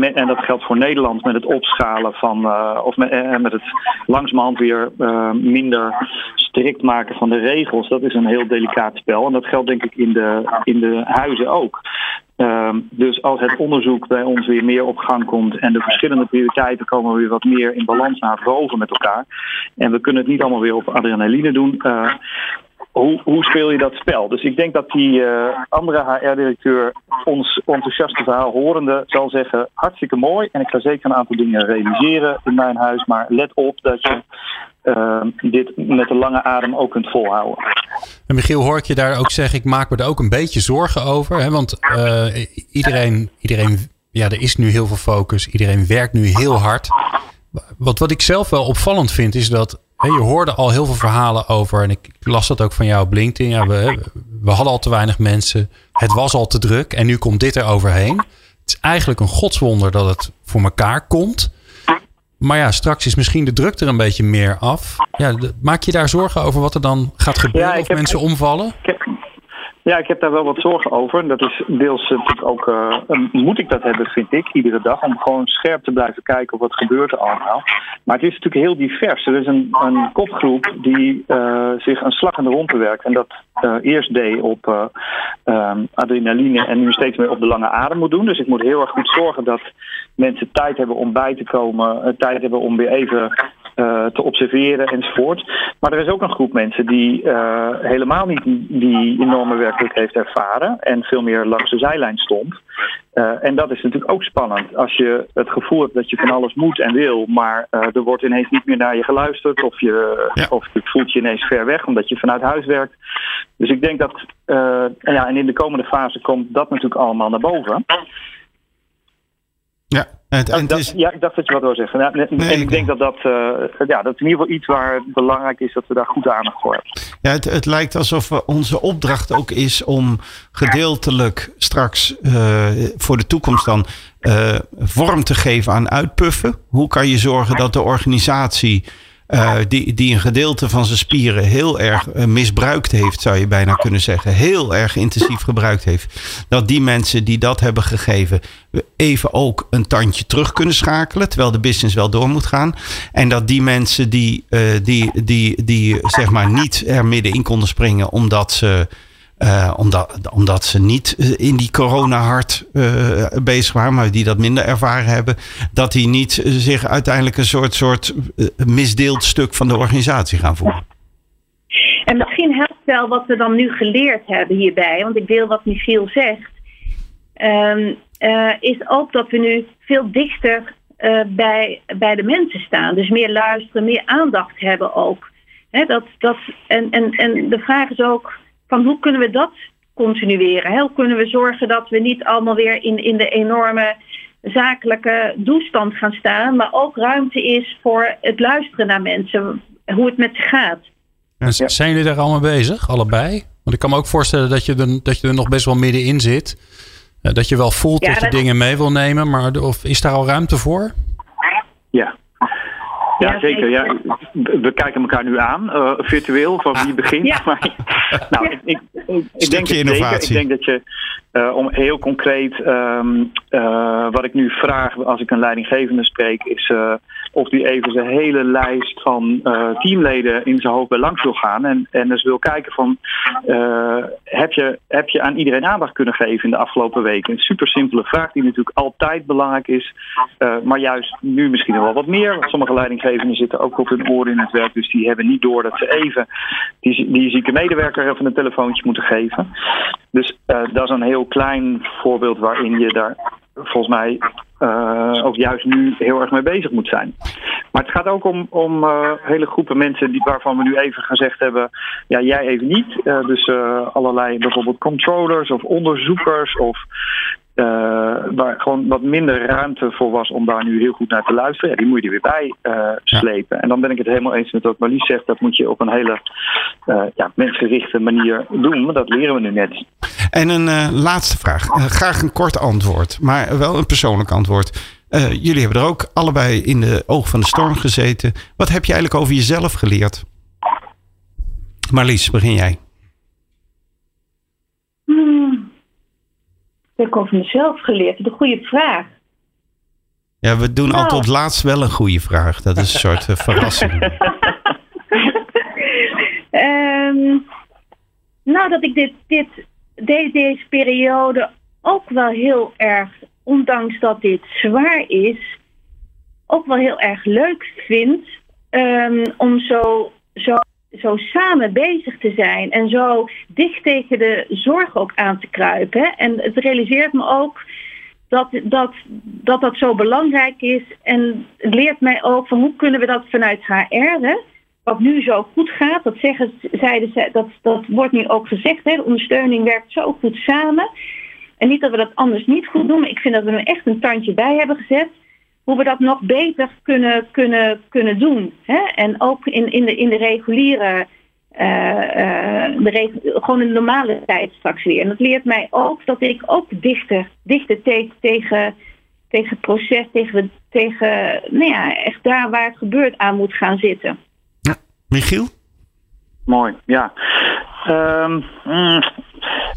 en dat geldt voor Nederland met het opschalen van, of met, met het langzamerhand weer minder strikt maken van de regels. Dat is een heel delicaat spel. En dat geldt denk ik in de, in de huizen ook. Um, dus als het onderzoek bij ons weer meer op gang komt en de verschillende prioriteiten komen weer wat meer in balans naar boven met elkaar. En we kunnen het niet allemaal weer op adrenaline doen. Uh, hoe, hoe, speel je dat spel? Dus ik denk dat die uh, andere HR-directeur ons enthousiaste verhaal horende zal zeggen: hartstikke mooi. En ik ga zeker een aantal dingen realiseren in mijn huis. Maar let op dat je uh, dit met een lange adem ook kunt volhouden. En Michiel, hoor ik je daar ook zeggen, ik maak me er ook een beetje zorgen over. Hè? Want uh, iedereen, iedereen, ja, er is nu heel veel focus. Iedereen werkt nu heel hard. Wat, wat ik zelf wel opvallend vind, is dat hè, je hoorde al heel veel verhalen over. En ik las dat ook van jou op LinkedIn. Ja, we, we hadden al te weinig mensen. Het was al te druk. En nu komt dit er overheen. Het is eigenlijk een godswonder dat het voor elkaar komt. Maar ja, straks is misschien de druk er een beetje meer af. Ja, maak je daar zorgen over wat er dan gaat gebeuren of mensen omvallen? Ja, ik heb daar wel wat zorgen over. Dat is deels natuurlijk ook, uh, moet ik dat hebben, vind ik, iedere dag. Om gewoon scherp te blijven kijken wat gebeurt er allemaal. Maar het is natuurlijk heel divers. Er is een, een kopgroep die uh, zich een slag in de ronde werkt. En dat eerst deed op um, adrenaline en nu steeds meer op de lange adem moet doen. Dus ik moet heel erg goed zorgen dat mensen tijd hebben om bij te komen. tijd hebben om weer even te observeren enzovoort. Maar er is ook een groep mensen die uh, helemaal niet die enorme werkelijk heeft ervaren en veel meer langs de zijlijn stond. Uh, en dat is natuurlijk ook spannend. Als je het gevoel hebt dat je van alles moet en wil, maar er wordt ineens niet meer naar je geluisterd of je, ja. of je voelt je ineens ver weg omdat je vanuit huis werkt. Dus ik denk dat, ja, en in de komende fase komt dat natuurlijk allemaal naar boven. Ja, en, en dat, is... ja, ik dacht dat je wat wil zeggen. Nou, en nee, ik denk dat dat, uh, ja, dat in ieder geval iets waar het belangrijk is dat we daar goed aandacht voor hebben. Ja, het, het lijkt alsof onze opdracht ook is om gedeeltelijk straks uh, voor de toekomst dan uh, vorm te geven aan uitpuffen. Hoe kan je zorgen dat de organisatie uh, die, die een gedeelte van zijn spieren heel erg uh, misbruikt heeft, zou je bijna kunnen zeggen. Heel erg intensief gebruikt heeft. Dat die mensen die dat hebben gegeven, even ook een tandje terug kunnen schakelen. Terwijl de business wel door moet gaan. En dat die mensen die, uh, die, die, die zeg maar niet er middenin konden springen, omdat ze uh, omdat, omdat ze niet eh, in die corona-hard uh, bezig waren, maar die dat minder ervaren hebben, dat die niet zich uiteindelijk een soort, soort misdeeld stuk van de organisatie gaan voelen. En misschien helpt wel wat we dan nu geleerd hebben hierbij, want ik deel wat Michiel zegt, um, is ook dat we nu veel dichter bij, bij de mensen staan. Dus meer luisteren, meer aandacht hebben ook. dat, dat, en, en, en de vraag is ook van hoe kunnen we dat continueren? Hè? Hoe kunnen we zorgen dat we niet allemaal weer in, in de enorme zakelijke doelstand gaan staan, maar ook ruimte is voor het luisteren naar mensen, hoe het met ze gaat. En zijn jullie daar allemaal bezig, allebei? Want ik kan me ook voorstellen dat je er, dat je er nog best wel middenin zit. Dat je wel voelt Ja, dat je dingen mee wil nemen, maar of is daar al ruimte voor? Ja. Ja, Ja, zeker. Ja. We kijken elkaar nu aan, eh, virtueel, van wie begint. Ja. Maar, nou, ik, ik, ik, ik denk zeker. Ik denk dat je, eh, om heel concreet, ehm, eh, wat ik nu vraag als ik een leidinggevende spreek, is eh, of die even zijn hele lijst van eh, teamleden in zijn hoofd bij langs wil gaan. En, en dus wil kijken van, eh, heb, je, heb je aan iedereen aandacht kunnen geven in de afgelopen weken? Een super simpele vraag die natuurlijk altijd belangrijk is. eh, maar juist nu misschien wel wat meer. Want sommige leidinggevenden zitten ook op hun oren in het werk. Dus die hebben niet door dat ze even die, die zieke medewerker even een telefoontje moeten geven. Dus dat is een heel klein voorbeeld waarin je daar volgens mij eh, ook juist nu heel erg mee bezig moet zijn. Maar het gaat ook om, om eh, hele groepen mensen die, waarvan we nu even gezegd hebben, ja jij even niet. Eh, dus allerlei bijvoorbeeld controllers of onderzoekers of eh, waar gewoon wat minder ruimte voor was om daar nu heel goed naar te luisteren. Ja, die moet je er weer bij eh, slepen. En dan ben ik het helemaal eens met wat Marlies zegt. Dat moet je op een hele eh, ja, mensgerichte manier doen. Maar dat leren we nu net. En een eh, laatste vraag. Graag een kort antwoord, maar wel een persoonlijk antwoord. Eh, jullie hebben er ook allebei in de oog van de storm gezeten. Wat heb je eigenlijk over jezelf geleerd? Marlies, begin jij. Hmm. Heb ik over mezelf geleerd. Een goede vraag. Ja, we doen Nou. altijd op het laatst wel een goede vraag. Dat is een soort eh, verrassing. Ehm, nou, dat ik dit, dit, de- deze periode ook wel heel erg, ondanks dat dit zwaar is, ook wel heel erg leuk vind ehm, om zo, zo, zo samen bezig te zijn en zo dicht tegen de zorg ook aan te kruipen. En het realiseert me ook dat dat, dat dat zo belangrijk is. En het leert mij ook van hoe kunnen we dat vanuit HR, hè, wat nu zo goed gaat, dat, zeggen, zeiden ze, dat, dat wordt nu ook gezegd, hè, de ondersteuning werkt zo goed samen. En niet dat we dat anders niet goed doen, maar ik vind dat we er echt een tandje bij hebben gezet. Hoe we dat nog beter kunnen, kunnen, kunnen doen. Hè? En ook in, in, de, in de reguliere, eh, eh, de reg- gewoon in de normale tijd straks weer. En dat leert mij ook dat ik ook dichter, dichter te- tegen, tegen het proces, tegen, tegen nou ja, echt daar waar het gebeurt aan moet gaan zitten. Michiel? Mooi, ja. Ehm, mm,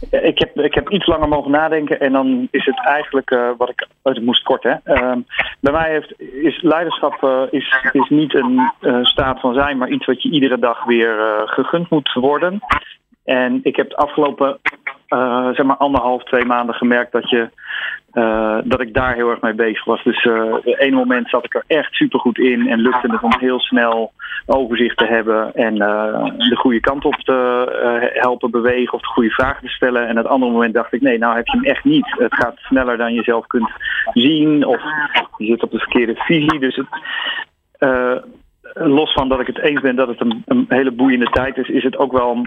ik, heb, ik heb iets langer mogen nadenken en dan is het eigenlijk eh, wat ik. Oh, het moest kort, hè? Ehm, bij mij heeft, is leiderschap eh, is, is niet een eh, staat van zijn, maar iets wat je iedere dag weer gegund moet worden. En ik heb de afgelopen eh, zeg maar anderhalf, twee maanden gemerkt dat je. eh, dat ik daar heel erg mee bezig was. Dus op ene moment zat ik er echt supergoed in en lukte het om heel snel overzicht te hebben en de goede kant op te helpen bewegen of de goede vragen te stellen. En het andere moment dacht ik, nee, nou heb je hem echt niet. Het gaat sneller dan je zelf kunt zien of je zit op de verkeerde visie. Dus het, los van dat ik het eens ben dat het een, een hele boeiende tijd is, is het ook wel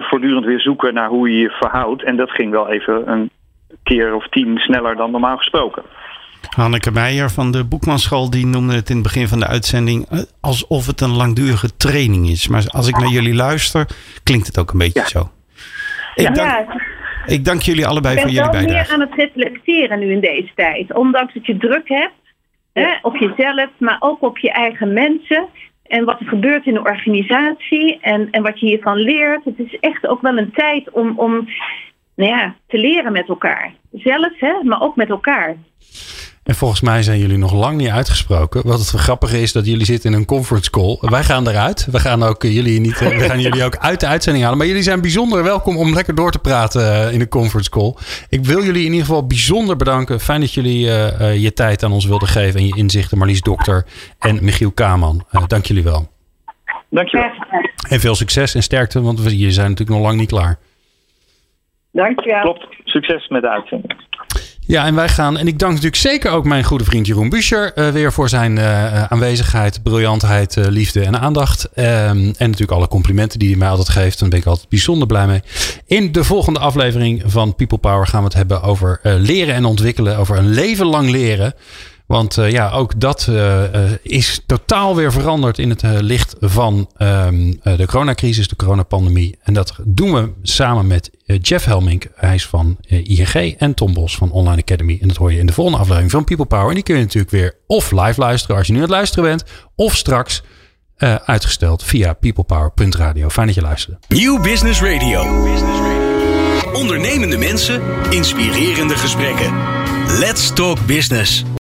voortdurend weer zoeken naar hoe je je verhoudt. En dat ging wel even een keer of tien sneller dan normaal gesproken. Hanneke Meijer van de Boekmanschool die noemde het in het begin van de uitzending eh, alsof het een langdurige training is. Maar als ik naar jullie luister, klinkt het ook een beetje Ja. zo. Ik, dank, Ja, ik dank jullie allebei Ik voor ben jullie wel meer bijdrage. aan het reflecteren nu in deze tijd. Ondanks dat je druk hebt hè, op jezelf, maar ook op je eigen mensen. En wat er gebeurt in de organisatie en, en wat je hiervan leert. Het is echt ook wel een tijd om, om nou ja, te leren met elkaar. Zelf, hè, maar ook met elkaar. En volgens mij zijn jullie nog lang niet uitgesproken. Wat het grappige is dat jullie zitten in een conference call. Wij gaan eruit. We gaan, ook eh, jullie, niet, eh, we gaan jullie ook uit de uitzending halen. Maar jullie zijn bijzonder welkom om lekker door te praten eh, in de conference call. Ik wil jullie in ieder geval bijzonder bedanken. Fijn dat jullie je tijd aan ons wilden geven en je inzichten. Marlies Dokter en Michiel Kaman. Dank jullie wel. Dankjewel. En veel succes en sterkte, want we jullie zijn natuurlijk nog lang niet klaar. Dankjewel. Klopt. Succes met de uitzending. Ja, en wij gaan, en ik dank natuurlijk zeker ook mijn goede vriend Jeroen Buescher uh, weer voor zijn uh, aanwezigheid, briljantheid, uh, liefde en aandacht. Um, en natuurlijk alle complimenten die hij mij altijd geeft. Daar ben ik altijd bijzonder blij mee. In de volgende aflevering van People Power gaan we het hebben over leren en ontwikkelen, over een leven lang leren. Want uh, ja, ook dat uh, is totaal weer veranderd in het licht van um, de coronacrisis, de coronapandemie. En dat doen we samen met Jeff Helmink. Hij is van ING en Tom Bos van Online Academy. En dat hoor je in de volgende aflevering van People Power. En die kun je natuurlijk weer of live luisteren als je nu aan het luisteren bent. Of straks uitgesteld via peoplepower.radio. Fijn dat je luisterde. New Business Radio. Ondernemende mensen, inspirerende gesprekken. Let's talk business.